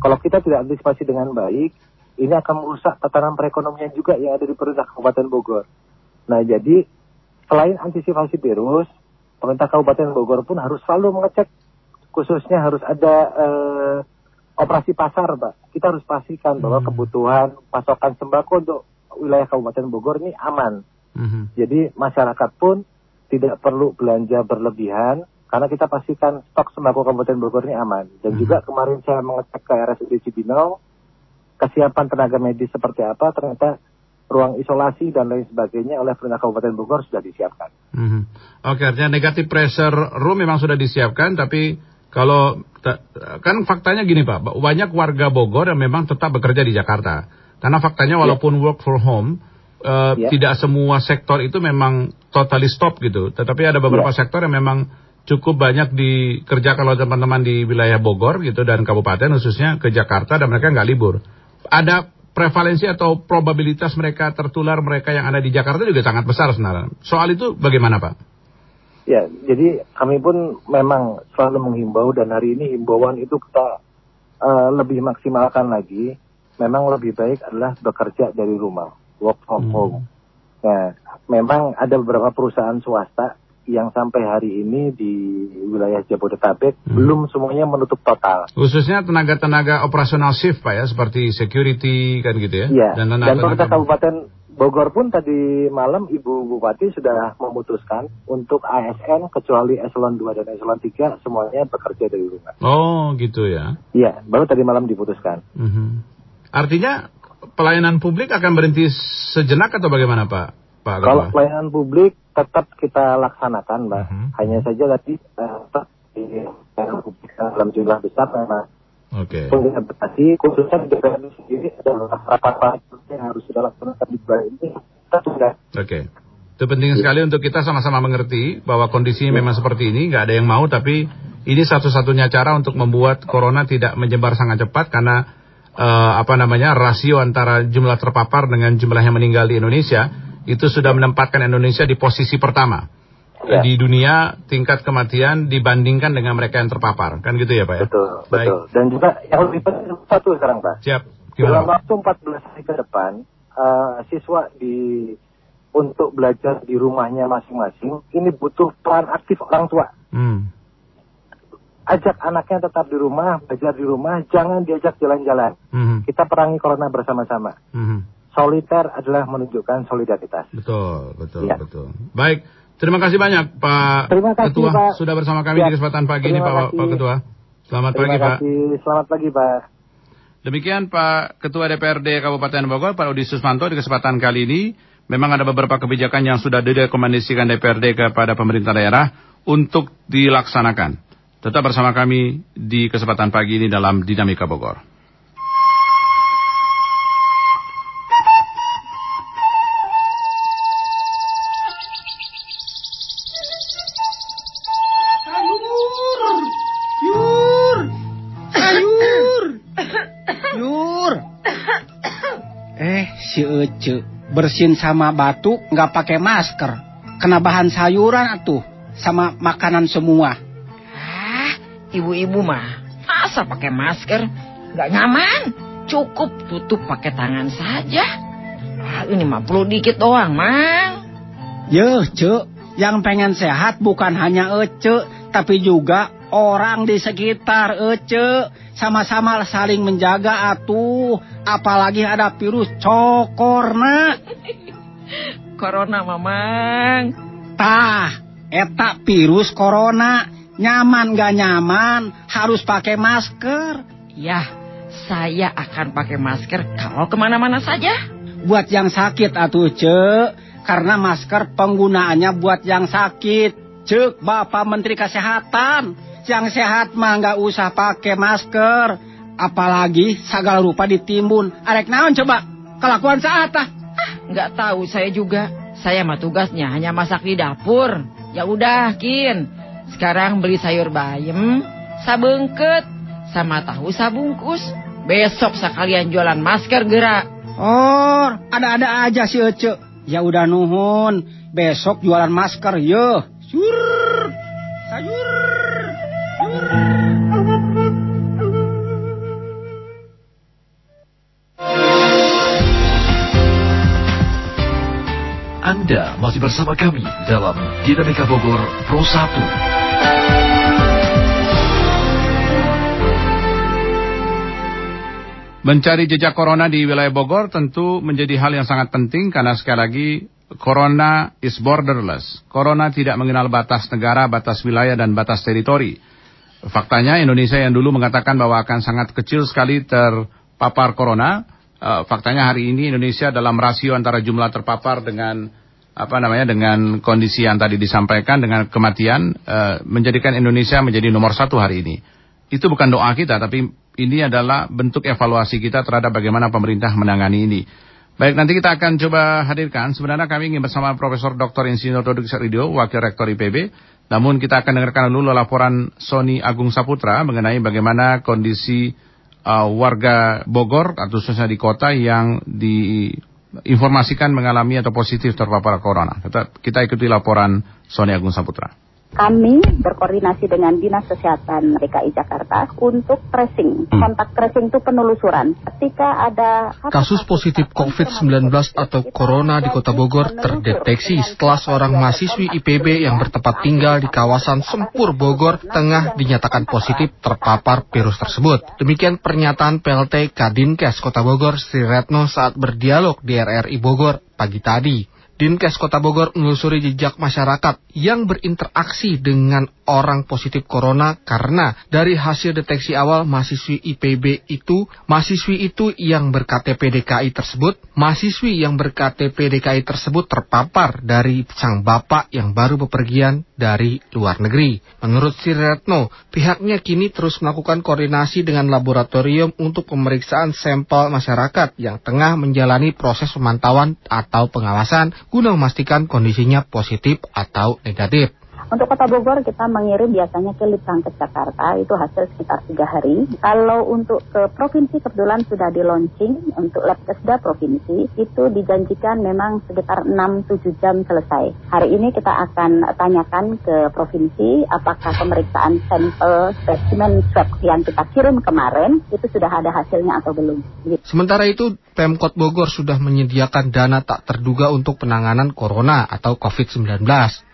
Kalau kita tidak antisipasi dengan baik, ini akan merusak tatanan perekonomian juga yang ada di pemerintah Kabupaten Bogor. Nah, jadi selain antisipasi virus, pemerintah Kabupaten Bogor pun harus selalu mengecek, khususnya harus ada eh, operasi pasar, Pak. Kita harus pastikan bahwa kebutuhan pasokan sembako untuk wilayah Kabupaten Bogor ini aman. Jadi masyarakat pun tidak perlu belanja berlebihan karena kita pastikan stok sembako Kabupaten Bogor ini aman. Dan juga kemarin saya mengecek ke RSUD Cibinong, kesiapan tenaga medis seperti apa, ternyata ruang isolasi dan lain sebagainya oleh pemerintah Kabupaten Bogor sudah disiapkan. Mhm. Oke, artinya negatif pressure room memang sudah disiapkan, tapi kalau kan faktanya gini Pak, banyak warga Bogor yang memang tetap bekerja di Jakarta. Karena faktanya walaupun work from home, eh, Ya. tidak semua sektor itu memang totally stop gitu. Tetapi ada beberapa sektor yang memang cukup banyak dikerjakan oleh teman-teman di wilayah Bogor gitu dan kabupaten khususnya ke Jakarta dan mereka nggak libur. Ada prevalensi atau probabilitas mereka tertular mereka yang ada di Jakarta juga sangat besar sebenarnya. Soal itu bagaimana Pak? Ya, jadi kami pun memang selalu menghimbau dan hari ini himbauan itu kita eh, lebih maksimalkan lagi. Memang lebih baik adalah bekerja dari rumah, work from home. Nah, memang ada beberapa perusahaan swasta yang sampai hari ini di wilayah Jabodetabek belum semuanya menutup total. Khususnya tenaga-tenaga operasional shift Pak ya, seperti security kan gitu ya. Iya. Dan Dan pemerintah Kabupaten Bogor pun tadi malam Ibu Bupati sudah memutuskan untuk ASN kecuali eselon 2 dan eselon 3 semuanya bekerja dari rumah. Oh gitu ya. Iya, baru tadi malam diputuskan. Mhm. Artinya pelayanan publik akan berhenti sejenak atau bagaimana Pak? Pak Kalau pelayanan publik tetap kita laksanakan, Mbak. Mhm. Hanya saja tadi tetap di pelayanan publik dalam jumlah besar memang Oke. perlu diadaptasi, khususnya di DPR sendiri adalah rapat-rapat yang harus kita laksanakan di bulan ini. Kita sudah Oke. Itu penting sekali untuk kita sama-sama mengerti bahwa kondisinya memang seperti ini, nggak ada yang mau, tapi ini satu-satunya cara untuk membuat corona tidak menyebar sangat cepat karena eh, apa namanya rasio antara jumlah terpapar dengan jumlah yang meninggal di Indonesia itu sudah menempatkan Indonesia di posisi pertama Ya. di dunia tingkat kematian dibandingkan dengan mereka yang terpapar, kan gitu ya Pak ya? Betul, Baik. betul. Dan juga yang lebih penting satu sekarang, Pak. Siap. Dalam Gimana? Pak? waktu 14 hari ke depan, eh, siswa di untuk belajar di rumahnya masing-masing, ini butuh peran aktif orang tua. Hmm. Ajak anaknya tetap di rumah, belajar di rumah, jangan diajak jalan-jalan. Mhm. Kita perangi corona bersama-sama. Mhm. Soliter adalah menunjukkan solidaritas. Betul, betul, Ya. betul. Baik, terima kasih banyak Pak Terima kasih, Ketua Pak. sudah bersama kami Ya. di kesempatan pagi ini Terima Pak, kasih. Pak Ketua. Selamat Terima pagi Pak. kasih. Selamat pagi, Pak. Demikian Pak Ketua DPRD Kabupaten Bogor, Pak Udi Susmanto di kesempatan kali ini. Memang ada beberapa kebijakan yang sudah direkomendasikan DPRD kepada pemerintah daerah untuk dilaksanakan. Tetap bersama kami di kesempatan pagi ini dalam Dinamika Bogor. Yur! Sayur! Yur! Eh, si Ece bersin sama batuk nggak pakai masker. Kena bahan sayuran atuh sama makanan semua. Ibu-ibu mah masa pakai masker? Nggak nyaman. Cukup tutup pakai tangan saja. Ah, ini mah perlu dikit doang, Mang. Yeuh, Cek, yang pengen sehat bukan hanya Ece, tapi juga orang di sekitar Ece. Sama-sama saling menjaga atuh, apalagi ada virus cokorna. Corona, Mamang. Tah, eta virus corona. Nyaman gak nyaman, harus pakai masker. Ya, saya akan pakai masker kalau ke mana-mana saja. Buat yang sakit atuh cek, karena masker penggunaannya buat yang sakit. Cek Bapak Menteri Kesehatan, yang sehat mah nggak usah pakai masker. Apalagi segala rupa ditimbun. Arek naon coba, kelakuan saat ah. Nggak tahu saya juga. Saya mah tugasnya hanya masak di dapur. Ya udah, Kin. Sekarang beli sayur bayam, sabengket, sama tahu sabungkus. Besok sekalian jualan masker gerak. Oh, ada-ada aja si Ece. Ya udah nuhun, besok jualan masker yo. Sur, sayur. Anda masih bersama kami dalam Dinamika Bogor Pro 1. Mencari jejak corona di wilayah Bogor tentu menjadi hal yang sangat penting karena sekali lagi corona is borderless. Corona tidak mengenal batas negara, batas wilayah, dan batas teritori. Faktanya Indonesia yang dulu mengatakan bahwa akan sangat kecil sekali terpapar corona, eh, faktanya hari ini Indonesia dalam rasio antara jumlah terpapar dengan apa namanya dengan kondisi yang tadi disampaikan dengan kematian eh, menjadikan Indonesia menjadi nomor satu hari ini. Itu bukan doa kita, tapi ini adalah bentuk evaluasi kita terhadap bagaimana pemerintah menangani ini. Baik, nanti kita akan coba hadirkan. Sebenarnya kami ingin bersama Profesor Dr. Insinyur Dodok Rido, Wakil Rektor IPB. Namun kita akan dengarkan dulu laporan Sony Agung Saputra mengenai bagaimana kondisi uh, warga Bogor, atau khususnya di kota yang diinformasikan mengalami atau positif terpapar corona. Kita, kita ikuti laporan Sony Agung Saputra. Kami berkoordinasi dengan Dinas Kesehatan DKI Jakarta untuk tracing. Hmm. Kontak tracing itu penelusuran. Ketika ada Kasus positif COVID-19 atau Corona di Kota Bogor terdeteksi setelah seorang mahasiswi IPB yang bertempat tinggal di kawasan Sempur Bogor tengah dinyatakan positif terpapar virus tersebut. Demikian pernyataan PLT Kadinkes Kota Bogor Sri Retno saat berdialog di RRI Bogor pagi tadi. Dinkes Kota Bogor menelusuri jejak masyarakat yang berinteraksi dengan orang positif corona karena dari hasil deteksi awal mahasiswi IPB itu, mahasiswi itu yang berKTP DKI tersebut, mahasiswi yang berKTP DKI tersebut terpapar dari sang bapak yang baru bepergian dari luar negeri. Menurut Sri Retno, pihaknya kini terus melakukan koordinasi dengan laboratorium untuk pemeriksaan sampel masyarakat yang tengah menjalani proses pemantauan atau pengawasan guna memastikan kondisinya positif atau negatif. Untuk Kota Bogor kita mengirim biasanya ke Litbangkes Jakarta itu hasil sekitar tiga hari. Kalau untuk ke provinsi kebetulan sudah di launching untuk lab kesda provinsi itu dijanjikan memang sekitar 6-7 jam selesai. Hari ini kita akan tanyakan ke provinsi apakah pemeriksaan sampel spesimen swab yang kita kirim kemarin itu sudah ada hasilnya atau belum. Sementara itu, Pemkot Bogor sudah menyediakan dana tak terduga untuk penanganan corona atau COVID-19.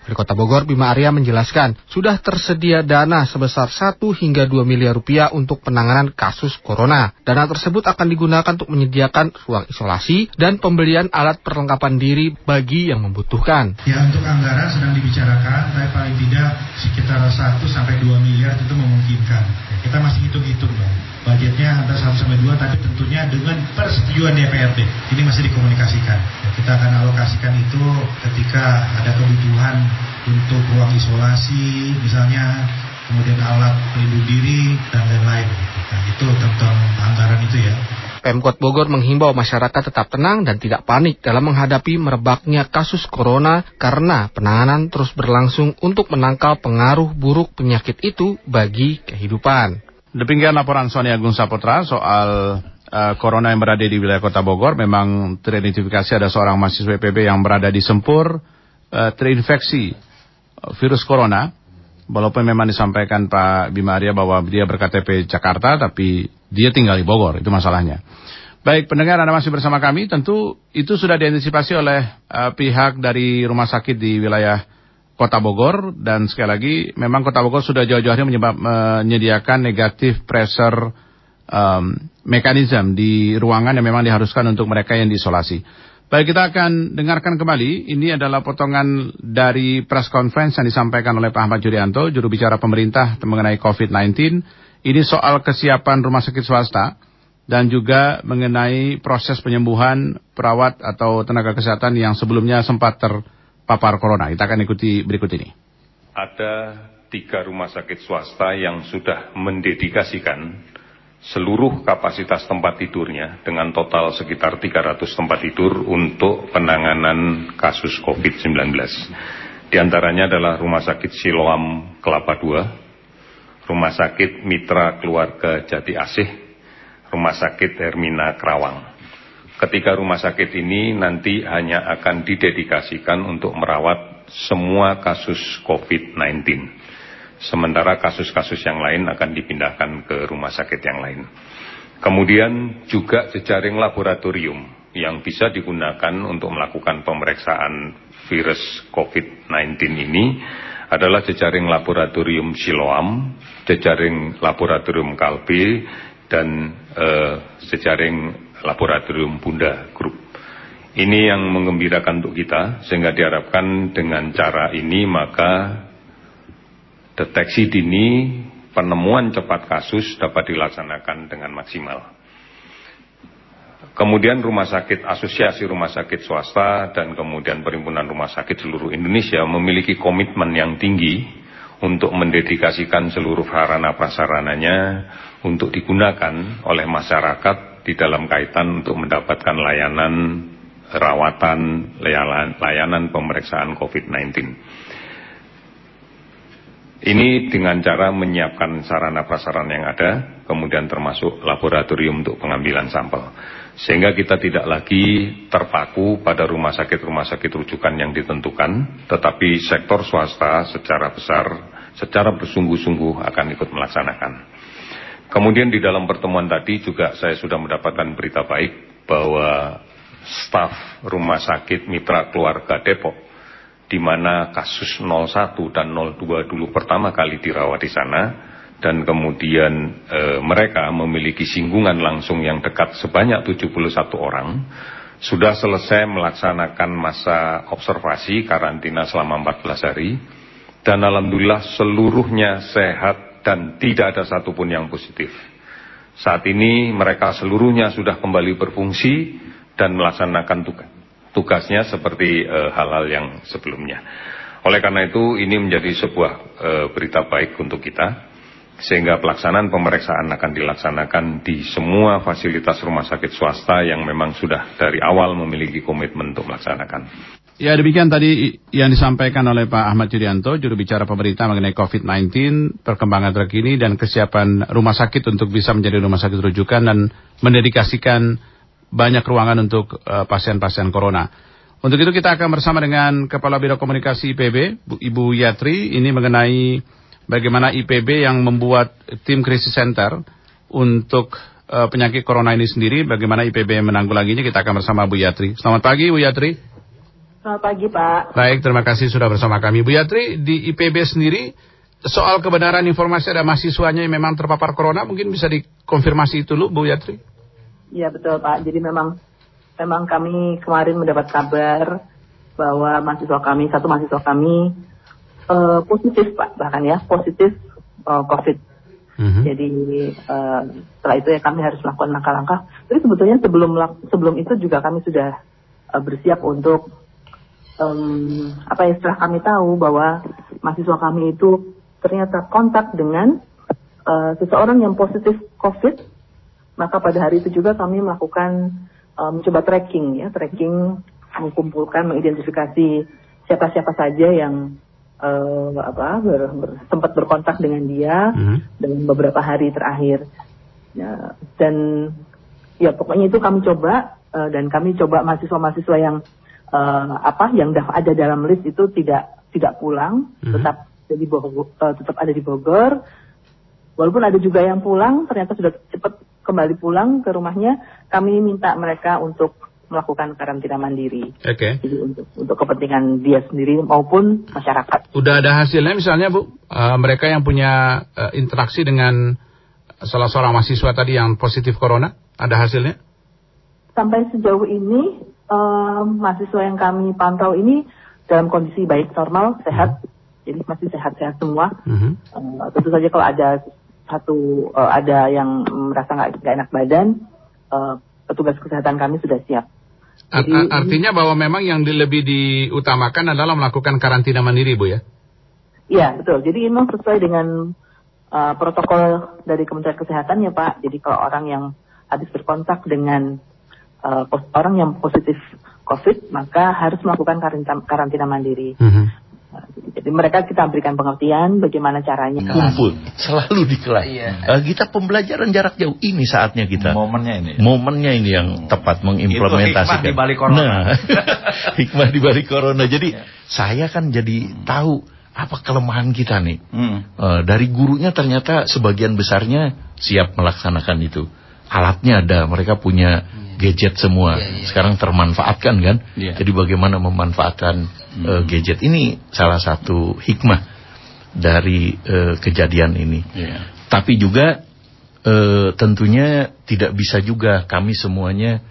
Wali Kota Bogor Bima Arya menjelaskan, sudah tersedia dana sebesar 1 hingga 2 miliar rupiah untuk penanganan kasus corona. Dana tersebut akan digunakan untuk menyediakan ruang isolasi dan pembelian alat perlengkapan diri bagi yang membutuhkan. Ya untuk anggaran sedang dibicarakan, tapi paling tidak sekitar 1 sampai 2 miliar itu memungkinkan. Kita masih hitung-hitung ya. Budgetnya antara 1 sampai 2 tapi tentunya dengan persetujuan DPRD. Ini masih dikomunikasikan. Ya, kita akan alokasikan itu ketika ada kebutuhan untuk ruang isolasi misalnya, kemudian alat pelindung diri dan lain-lain. Nah, itu tentang anggaran itu ya. Pemkot Bogor menghimbau masyarakat tetap tenang dan tidak panik dalam menghadapi merebaknya kasus corona karena penanganan terus berlangsung untuk menangkal pengaruh buruk penyakit itu bagi kehidupan. Demikian laporan Sony Agung Saputra soal uh, corona yang berada di wilayah Kota Bogor. Memang teridentifikasi ada seorang mahasiswa PB yang berada di Sempur uh, terinfeksi virus corona. Walaupun memang disampaikan Pak Bima Arya bahwa dia berKTP Jakarta, tapi dia tinggal di Bogor, itu masalahnya. Baik, pendengar Anda masih bersama kami, tentu itu sudah diantisipasi oleh uh, pihak dari rumah sakit di wilayah Kota Bogor dan sekali lagi memang Kota Bogor sudah jauh-jauh hari menyebab, menyediakan negatif pressure um, mekanisme di ruangan yang memang diharuskan untuk mereka yang diisolasi. Baik, kita akan dengarkan kembali. Ini adalah potongan dari press conference yang disampaikan oleh Pak Ahmad Yuryanto, juru bicara pemerintah mengenai COVID-19. Ini soal kesiapan rumah sakit swasta dan juga mengenai proses penyembuhan perawat atau tenaga kesehatan yang sebelumnya sempat terpapar corona. Kita akan ikuti berikut ini. Ada tiga rumah sakit swasta yang sudah mendedikasikan seluruh kapasitas tempat tidurnya dengan total sekitar 300 tempat tidur untuk penanganan kasus COVID-19. Di antaranya adalah Rumah Sakit Siloam Kelapa II, Rumah Sakit Mitra Keluarga Jati Asih, Rumah Sakit Hermina Kerawang. Ketiga rumah sakit ini nanti hanya akan didedikasikan untuk merawat semua kasus COVID-19 sementara kasus-kasus yang lain akan dipindahkan ke rumah sakit yang lain. Kemudian juga jejaring laboratorium yang bisa digunakan untuk melakukan pemeriksaan virus COVID-19 ini adalah jejaring laboratorium Siloam, jejaring laboratorium Kalbe, dan eh, jejaring laboratorium Bunda Group. Ini yang mengembirakan untuk kita, sehingga diharapkan dengan cara ini maka deteksi dini penemuan cepat kasus dapat dilaksanakan dengan maksimal. Kemudian rumah sakit asosiasi rumah sakit swasta dan kemudian perhimpunan rumah sakit seluruh Indonesia memiliki komitmen yang tinggi untuk mendedikasikan seluruh sarana prasarananya untuk digunakan oleh masyarakat di dalam kaitan untuk mendapatkan layanan rawatan, layanan, pemeriksaan COVID-19. Ini dengan cara menyiapkan sarana prasarana yang ada, kemudian termasuk laboratorium untuk pengambilan sampel. Sehingga kita tidak lagi terpaku pada rumah sakit-rumah sakit rujukan yang ditentukan, tetapi sektor swasta secara besar, secara bersungguh-sungguh akan ikut melaksanakan. Kemudian di dalam pertemuan tadi juga saya sudah mendapatkan berita baik bahwa staf rumah sakit mitra keluarga Depok di mana kasus 01 dan 02 dulu pertama kali dirawat di sana dan kemudian e, mereka memiliki singgungan langsung yang dekat sebanyak 71 orang sudah selesai melaksanakan masa observasi karantina selama 14 hari dan alhamdulillah seluruhnya sehat dan tidak ada satupun yang positif. Saat ini mereka seluruhnya sudah kembali berfungsi dan melaksanakan tugas tugasnya seperti eh, hal-hal uh, yang sebelumnya. Oleh karena itu ini menjadi sebuah uh, berita baik untuk kita sehingga pelaksanaan pemeriksaan akan dilaksanakan di semua fasilitas rumah sakit swasta yang memang sudah dari awal memiliki komitmen untuk melaksanakan. Ya demikian tadi yang disampaikan oleh Pak Ahmad Yuryanto, juru bicara pemerintah mengenai COVID-19, perkembangan terkini dan kesiapan rumah sakit untuk bisa menjadi rumah sakit rujukan dan mendedikasikan banyak ruangan untuk eh, pasien-pasien uh, corona. Untuk itu kita akan bersama dengan Kepala Biro Komunikasi IPB, Bu, Ibu Yatri, ini mengenai bagaimana IPB yang membuat tim krisis center untuk uh, penyakit corona ini sendiri, bagaimana IPB menanggulanginya, kita akan bersama Bu Yatri. Selamat pagi Bu Yatri. Selamat pagi Pak. Baik, terima kasih sudah bersama kami. Bu Yatri, di IPB sendiri, soal kebenaran informasi ada mahasiswanya yang memang terpapar corona, mungkin bisa dikonfirmasi itu dulu Bu Yatri? Iya betul Pak. Jadi memang memang kami kemarin mendapat kabar bahwa mahasiswa kami satu mahasiswa kami uh, positif Pak bahkan ya positif uh, COVID. Mm-hmm. Jadi uh, setelah itu ya kami harus melakukan langkah-langkah. Jadi sebetulnya sebelum sebelum itu juga kami sudah uh, bersiap untuk um, apa ya setelah kami tahu bahwa mahasiswa kami itu ternyata kontak dengan uh, seseorang yang positif COVID maka pada hari itu juga kami melakukan um, mencoba tracking ya, tracking mengumpulkan, mengidentifikasi siapa-siapa saja yang uh, apa ber, ber, sempat berkontak dengan dia hmm. dalam beberapa hari terakhir. Ya, dan ya pokoknya itu kami coba uh, dan kami coba mahasiswa-mahasiswa yang uh, apa yang ada dalam list itu tidak tidak pulang, hmm. tetap jadi Bogor, uh, tetap ada di Bogor. Walaupun ada juga yang pulang, ternyata sudah cepat kembali pulang ke rumahnya, kami minta mereka untuk melakukan karantina mandiri. Oke. Okay. Jadi untuk untuk kepentingan dia sendiri maupun masyarakat. Udah ada hasilnya misalnya Bu, uh, mereka yang punya uh, interaksi dengan salah seorang mahasiswa tadi yang positif corona, ada hasilnya? Sampai sejauh ini uh, mahasiswa yang kami pantau ini dalam kondisi baik normal, sehat. Jadi masih sehat-sehat semua. Hmm. Uh, tentu saja kalau ada satu uh, ada yang merasa nggak enak badan, uh, petugas kesehatan kami sudah siap. Jadi, Artinya bahwa memang yang lebih diutamakan adalah melakukan karantina mandiri, Bu ya? Iya, betul. Jadi memang sesuai dengan uh, protokol dari Kementerian Kesehatan ya Pak. Jadi kalau orang yang habis berkontak dengan uh, orang yang positif COVID, maka harus melakukan karantina, karantina mandiri. Mm -hmm. Jadi mereka kita berikan pengertian bagaimana caranya. Kumpul, selalu di kelas. Iya. Uh, kita pembelajaran jarak jauh ini saatnya kita. Momennya ini. Momennya ini yang tepat mengimplementasikan. Itu hikmah di balik corona. Nah, hikmah di balik corona. Jadi ya. saya kan jadi tahu apa kelemahan kita nih. Hmm. Uh, dari gurunya ternyata sebagian besarnya siap melaksanakan itu. Alatnya ada, mereka punya gadget semua. Ya, ya. Sekarang termanfaatkan kan. Ya. Jadi bagaimana memanfaatkan hmm. uh, gadget ini salah satu hikmah dari uh, kejadian ini. Yeah. Tapi juga uh, tentunya tidak bisa juga kami semuanya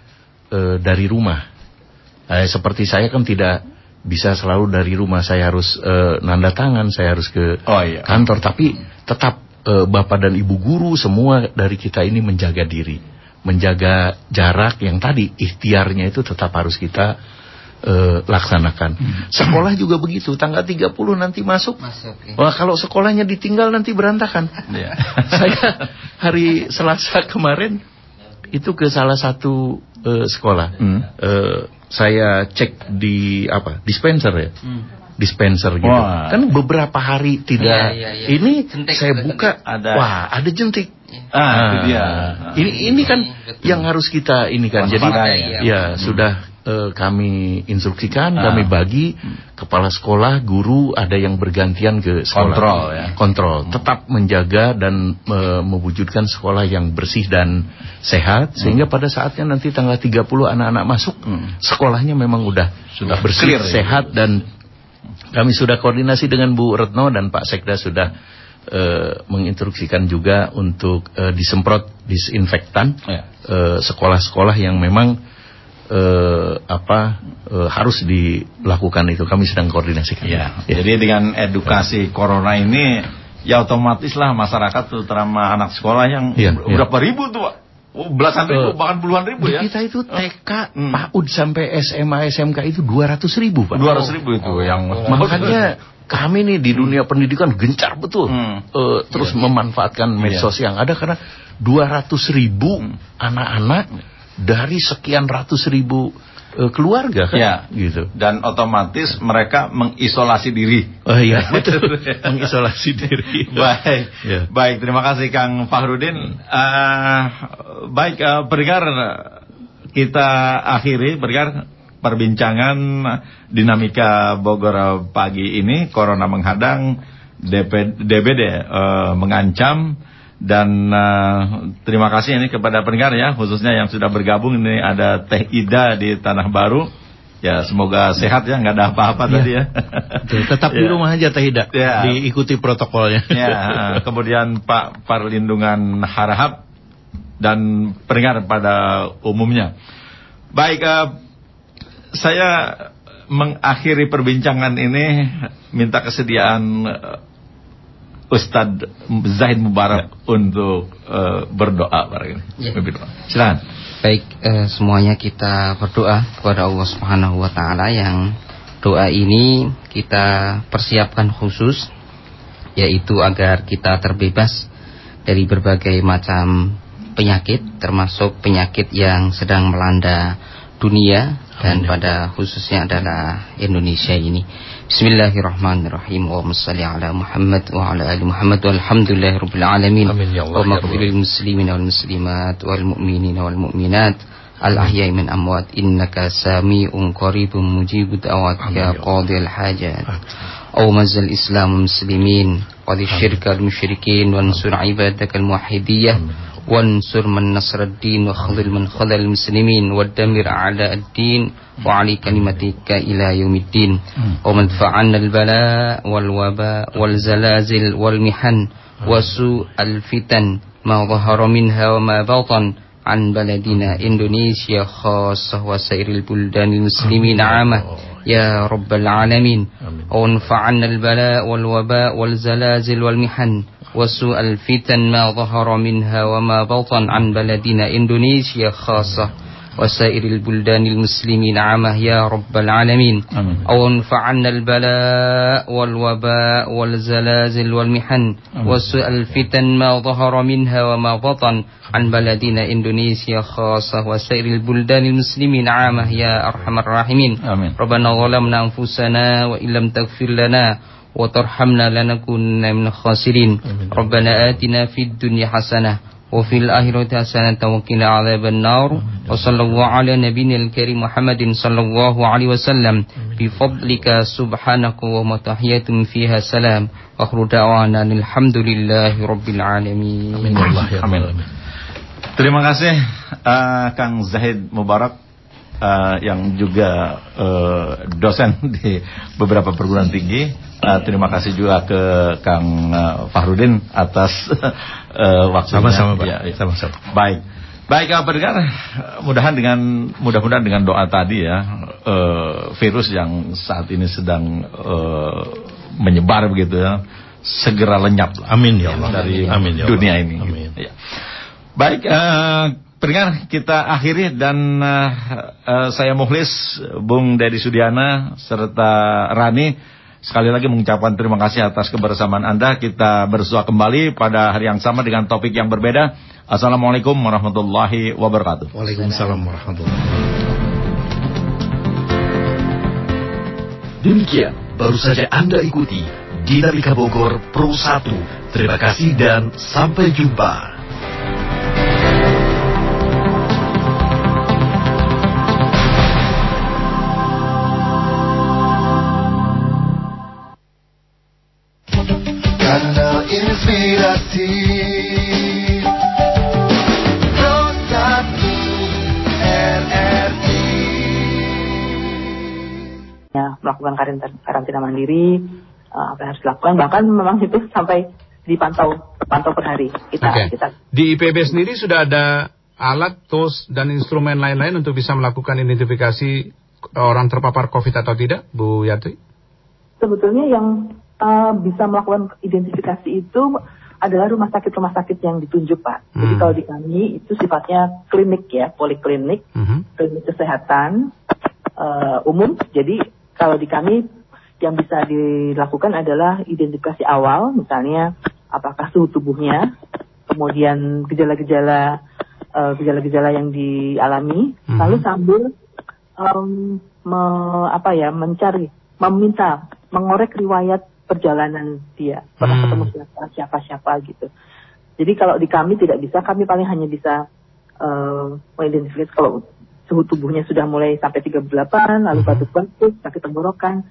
uh, dari rumah. Uh, seperti saya kan tidak bisa selalu dari rumah. Saya harus uh, nanda tangan, saya harus ke oh, iya. kantor. Tapi tetap uh, bapak dan ibu guru semua dari kita ini menjaga diri, menjaga jarak yang tadi ikhtiarnya itu tetap harus kita uh, laksanakan. Hmm. Sekolah juga begitu, tanggal 30 nanti masuk. masuk ya. Wah, kalau sekolahnya ditinggal nanti berantakan. Yeah. Saya hari Selasa kemarin itu ke salah satu uh, sekolah. Hmm. Uh, saya cek di apa? Dispenser ya. Hmm. Dispenser gitu. Wah. Kan beberapa hari tidak. Ya, ya, ya. Ini jentik saya buka, ada. wah ada jentik. Ah, itu dia. Ini ini kan yang harus kita ini kan. Jadi ya, ya. sudah eh, kami instruksikan, Ah. kami bagi kepala sekolah, guru ada yang bergantian ke sekolah. Kontrol, ya. Kontrol. Tetap menjaga dan eh, mewujudkan sekolah yang bersih dan sehat sehingga pada saatnya nanti tanggal 30 anak-anak masuk sekolahnya memang udah sudah bersih, Clear, ya. sehat dan kami sudah koordinasi dengan Bu Retno dan Pak Sekda sudah eh, menginstruksikan juga untuk eh, disemprot disinfektan eh, sekolah-sekolah yang memang eh, apa eh, harus dilakukan itu. Kami sedang koordinasikan. Ya, jadi dengan edukasi corona ini ya otomatis lah masyarakat terutama anak sekolah yang Iya, berapa ribu tuh Pak? Oh, belasan ribu, Eh, bahkan puluhan ribu ya. Kita itu TK, PAUD sampai SMA, SMK itu 200 ribu Pak. 200 ribu itu yang Makanya kami nih di dunia pendidikan gencar betul eh, terus memanfaatkan medsos yang ada karena 200 ribu anak-anak dari sekian ratus ribu eh, keluarga kan Ya. gitu. dan otomatis mereka mengisolasi diri. Oh iya betul mengisolasi diri. baik, Ya. baik. Terima kasih Kang Fahrudin. Eh, baik, eh, pendengar kita akhiri pendengar perbincangan dinamika Bogor pagi ini. Corona menghadang, DP, DBD eh, mengancam. Dan eh, terima kasih ini kepada pendengar ya, khususnya yang sudah bergabung ini ada Teh Ida di Tanah Baru. Ya semoga sehat ya, nggak ada apa-apa tadi ya. Tetap di Ya. rumah aja Teh Ida. Ya. Diikuti protokolnya. Ya, kemudian Pak Perlindungan Harahap dan pendengar pada umumnya. Baik, eh, saya mengakhiri perbincangan ini minta kesediaan eh, Ustadz Zahid Mubarak untuk eh, berdoa barangkali. Ya. Silakan. Baik, eh, semuanya kita berdoa kepada Allah Subhanahu wa taala yang doa ini kita persiapkan khusus yaitu agar kita terbebas dari berbagai macam penyakit termasuk penyakit yang sedang melanda dunia dan pada khususnya adalah Indonesia ini. Bismillahirrahmanirrahim. Allahumma salli ala Muhammad wa ala ali Muhammad walhamdulillahirabbil alamin. Amin ya Allah, Allahumma ya Allah. ighfir lil muslimin wal muslimat wal mu'minin wal mu'minat al ahya'i min amwat innaka sami'un qaribun mujibud da'wat ya qadil hajat. أومز الإسلام المسلمين قد الشرك المشركين وانصر عبادك الموحدية وانصر من نصر الدين وخذل من خذل المسلمين ودمر أعداء الدين وعلي كلمتك إلى يوم الدين ومن عنا البلاء والوباء والزلازل والمحن وسوء الفتن ما ظهر منها وما بطن عن بلدنا إندونيسيا خاصة وسائر البلدان المسلمين عامة. يا رب العالمين. وانفع عنا البلاء والوباء والزلازل والمحن وسوء الفتن ما ظهر منها وما بطن عن بلدنا إندونيسيا خاصة. وسائر البلدان المسلمين عامة يا رب العالمين. أو انفع عنا البلاء والوباء والزلازل والمحن. وسوء الفتن ما ظهر منها وما بطن. عن بلدنا إندونيسيا خاصة وسائر البلدان المسلمين عامة يا أرحم الراحمين. آمين. ربنا ظلمنا أنفسنا وإن لم تغفر لنا وترحمنا لنكونن من الخاسرين. ربنا آتنا في الدنيا حسنة وفي الآخرة حسنة وقنا عذاب النار وصلى الله على نبينا الكريم محمد صلى الله عليه وسلم بفضلك سبحانك ومتحية فيها سلام وآخر دعوانا أن الحمد لله رب العالمين Amin ya Allah ya Amin. Allah. Terima kasih eh, Kang Zahid Mubarak eh, yang juga eh, dosen di beberapa perguruan tinggi. Eh, terima kasih juga ke Kang eh, Fahrudin atas eh, waktunya. Sama-sama, Pak. Ya, ya. Sama-sama. Baik. Baik, eh, pendengar, mudahan dengan mudah-mudahan dengan doa tadi ya, eh, virus yang saat ini sedang eh, menyebar begitu ya, segera lenyap lah. Amin ya Allah. dari Amin ya Allah. dunia ini. Amin. Ya. Baik, eh, pendengar kita akhiri dan eh, eh, saya Muhlis, Bung Dedi Sudiana serta Rani sekali lagi mengucapkan terima kasih atas kebersamaan Anda. Kita bersua kembali pada hari yang sama dengan topik yang berbeda. Assalamualaikum warahmatullahi wabarakatuh. Waalaikumsalam warahmatullahi Demikian baru saja Anda ikuti Dinamika Bogor Pro 1. Terima kasih dan sampai jumpa. inspiratif Ya, melakukan karantina mandiri eh, apa yang harus dilakukan bahkan memang itu sampai dipantau pantau per hari. Kita, okay. kita di IPB sendiri sudah ada alat tools dan instrumen lain-lain untuk bisa melakukan identifikasi orang terpapar COVID atau tidak Bu Yati sebetulnya yang uh, bisa melakukan identifikasi itu adalah rumah sakit-rumah sakit yang ditunjuk Pak. Jadi Hmm. kalau di kami itu sifatnya klinik ya, poliklinik, Mhm. klinik kesehatan uh, umum. Jadi kalau di kami yang bisa dilakukan adalah identifikasi awal, misalnya apakah suhu tubuhnya, kemudian gejala-gejala uh, gejala-gejala yang dialami, Mhm. lalu sambil um, me- apa ya mencari, meminta, mengorek riwayat perjalanan dia, pernah Hmm. ketemu siapa, siapa siapa gitu. Jadi kalau di kami tidak bisa, kami paling hanya bisa uh, mengidentifikasi kalau suhu tubuhnya sudah mulai sampai 38, lalu batuk-batuk, sakit tenggorokan,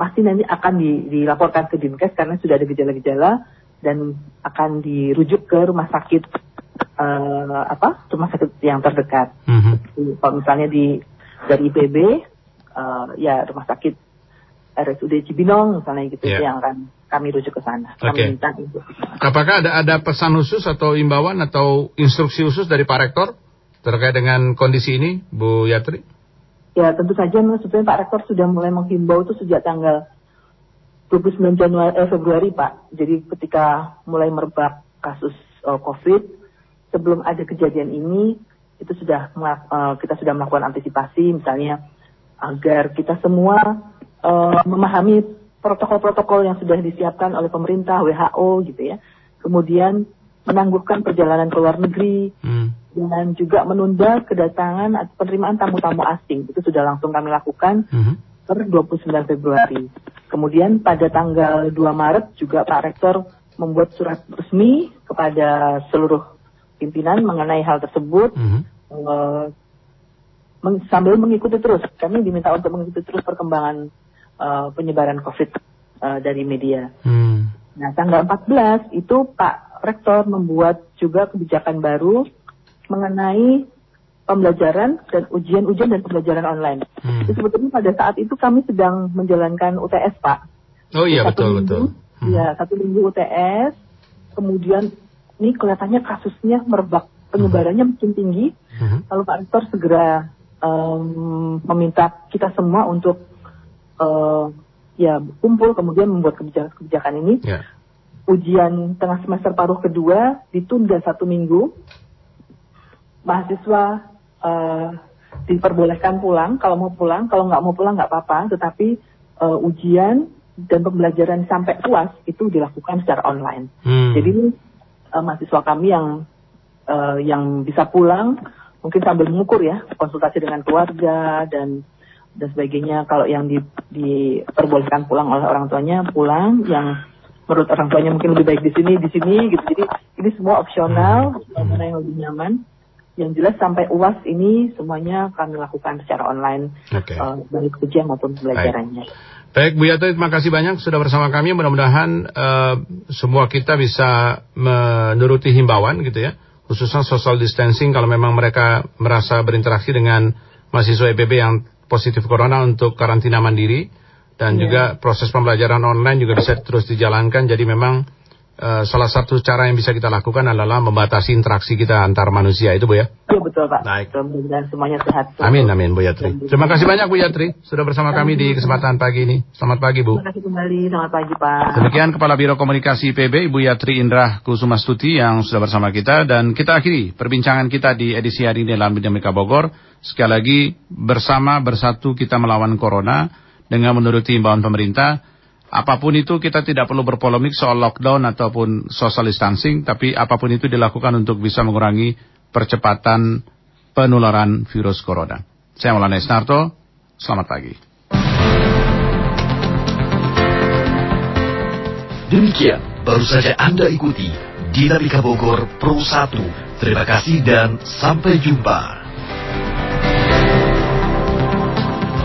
pasti nanti akan di- dilaporkan ke Dinkes karena sudah ada gejala-gejala dan akan dirujuk ke rumah sakit eh, apa rumah sakit yang terdekat. Mhm. Kalau misalnya di dari IPB eh, ya rumah sakit RSUD Cibinong misalnya gitu Iya. yang akan kami rujuk ke sana. Kami Oke. minta untuk Apakah ada ada pesan khusus atau imbauan atau instruksi khusus dari Pak Rektor terkait dengan kondisi ini, Bu Yatri? Ya tentu saja sebetulnya Pak Rektor sudah mulai menghimbau itu sejak tanggal 29 Januari eh, Februari Pak. Jadi ketika mulai merebak kasus eh, COVID, sebelum ada kejadian ini itu sudah eh, kita sudah melakukan antisipasi misalnya agar kita semua eh, memahami protokol-protokol yang sudah disiapkan oleh pemerintah WHO gitu ya. Kemudian menangguhkan perjalanan ke luar negeri, dan juga menunda kedatangan atau penerimaan tamu-tamu asing. Itu sudah langsung kami lakukan per 29 Februari. Kemudian pada tanggal 2 Maret juga Pak Rektor membuat surat resmi kepada seluruh pimpinan mengenai hal tersebut. Eh, meng- sambil mengikuti terus, kami diminta untuk mengikuti terus perkembangan eh, penyebaran COVID eh, dari media. Nah, tanggal 14 itu Pak Rektor membuat juga kebijakan baru mengenai pembelajaran dan ujian-ujian dan pembelajaran online. Hmm. Itu sebetulnya pada saat itu kami sedang menjalankan UTS, Pak. Oh iya Satu betul minggu, betul. Ya, satu minggu UTS. Kemudian ini kelihatannya kasusnya merebak, penyebarannya makin tinggi. Lalu Pak Rektor segera em, meminta kita semua untuk eh, ya kumpul kemudian membuat kebijakan, kebijakan ini. Ya. Ujian tengah semester paruh kedua ditunda satu minggu. Mahasiswa eh, diperbolehkan pulang kalau mau pulang, kalau nggak mau pulang nggak apa-apa. Tetapi eh, ujian dan pembelajaran sampai puas itu dilakukan secara online. Hmm. Jadi eh, mahasiswa kami yang eh, yang bisa pulang mungkin sambil mengukur ya konsultasi dengan keluarga dan dan sebagainya. Kalau yang di, diperbolehkan pulang oleh orang tuanya pulang, yang menurut orang tuanya mungkin lebih baik di sini di sini gitu. Jadi ini semua opsional, mana yang lebih nyaman. Yang jelas sampai uas ini semuanya kami lakukan secara online, Oke. eh, baik ujian maupun pembelajarannya. Baik Bu Yatri, terima kasih banyak sudah bersama kami. Mudah-mudahan eh, semua kita bisa menuruti himbauan gitu ya, khususnya social distancing kalau memang mereka merasa berinteraksi dengan mahasiswa IPB yang positif corona untuk karantina mandiri dan Iya. juga proses pembelajaran online juga bisa terus dijalankan. Jadi memang eh, salah satu cara yang bisa kita lakukan adalah membatasi interaksi kita antar manusia itu Bu ya. Iya betul Pak. Baik. Mudah-mudahan semuanya sehat. Amin amin Bu Yatri. Terima kasih banyak Bu Yatri sudah bersama kami di kesempatan pagi ini. Selamat pagi Bu. Terima kasih kembali. Selamat pagi Pak. Demikian Kepala Biro Komunikasi PB Ibu Yatri Indra Kusumastuti yang sudah bersama kita dan kita akhiri perbincangan kita di edisi hari ini dalam Dinamika Bogor. Sekali lagi bersama bersatu kita melawan Corona dengan menuruti imbauan pemerintah. Apa pun itu kita tidak perlu berpolemik soal lockdown ataupun social distancing, tapi apa pun itu dilakukan untuk bisa mengurangi percepatan penularan virus corona. Saya Maulana Isnarto, selamat pagi. Demikian baru saja Anda ikuti Dinamika Bogor Pro 1. Terima kasih dan sampai jumpa.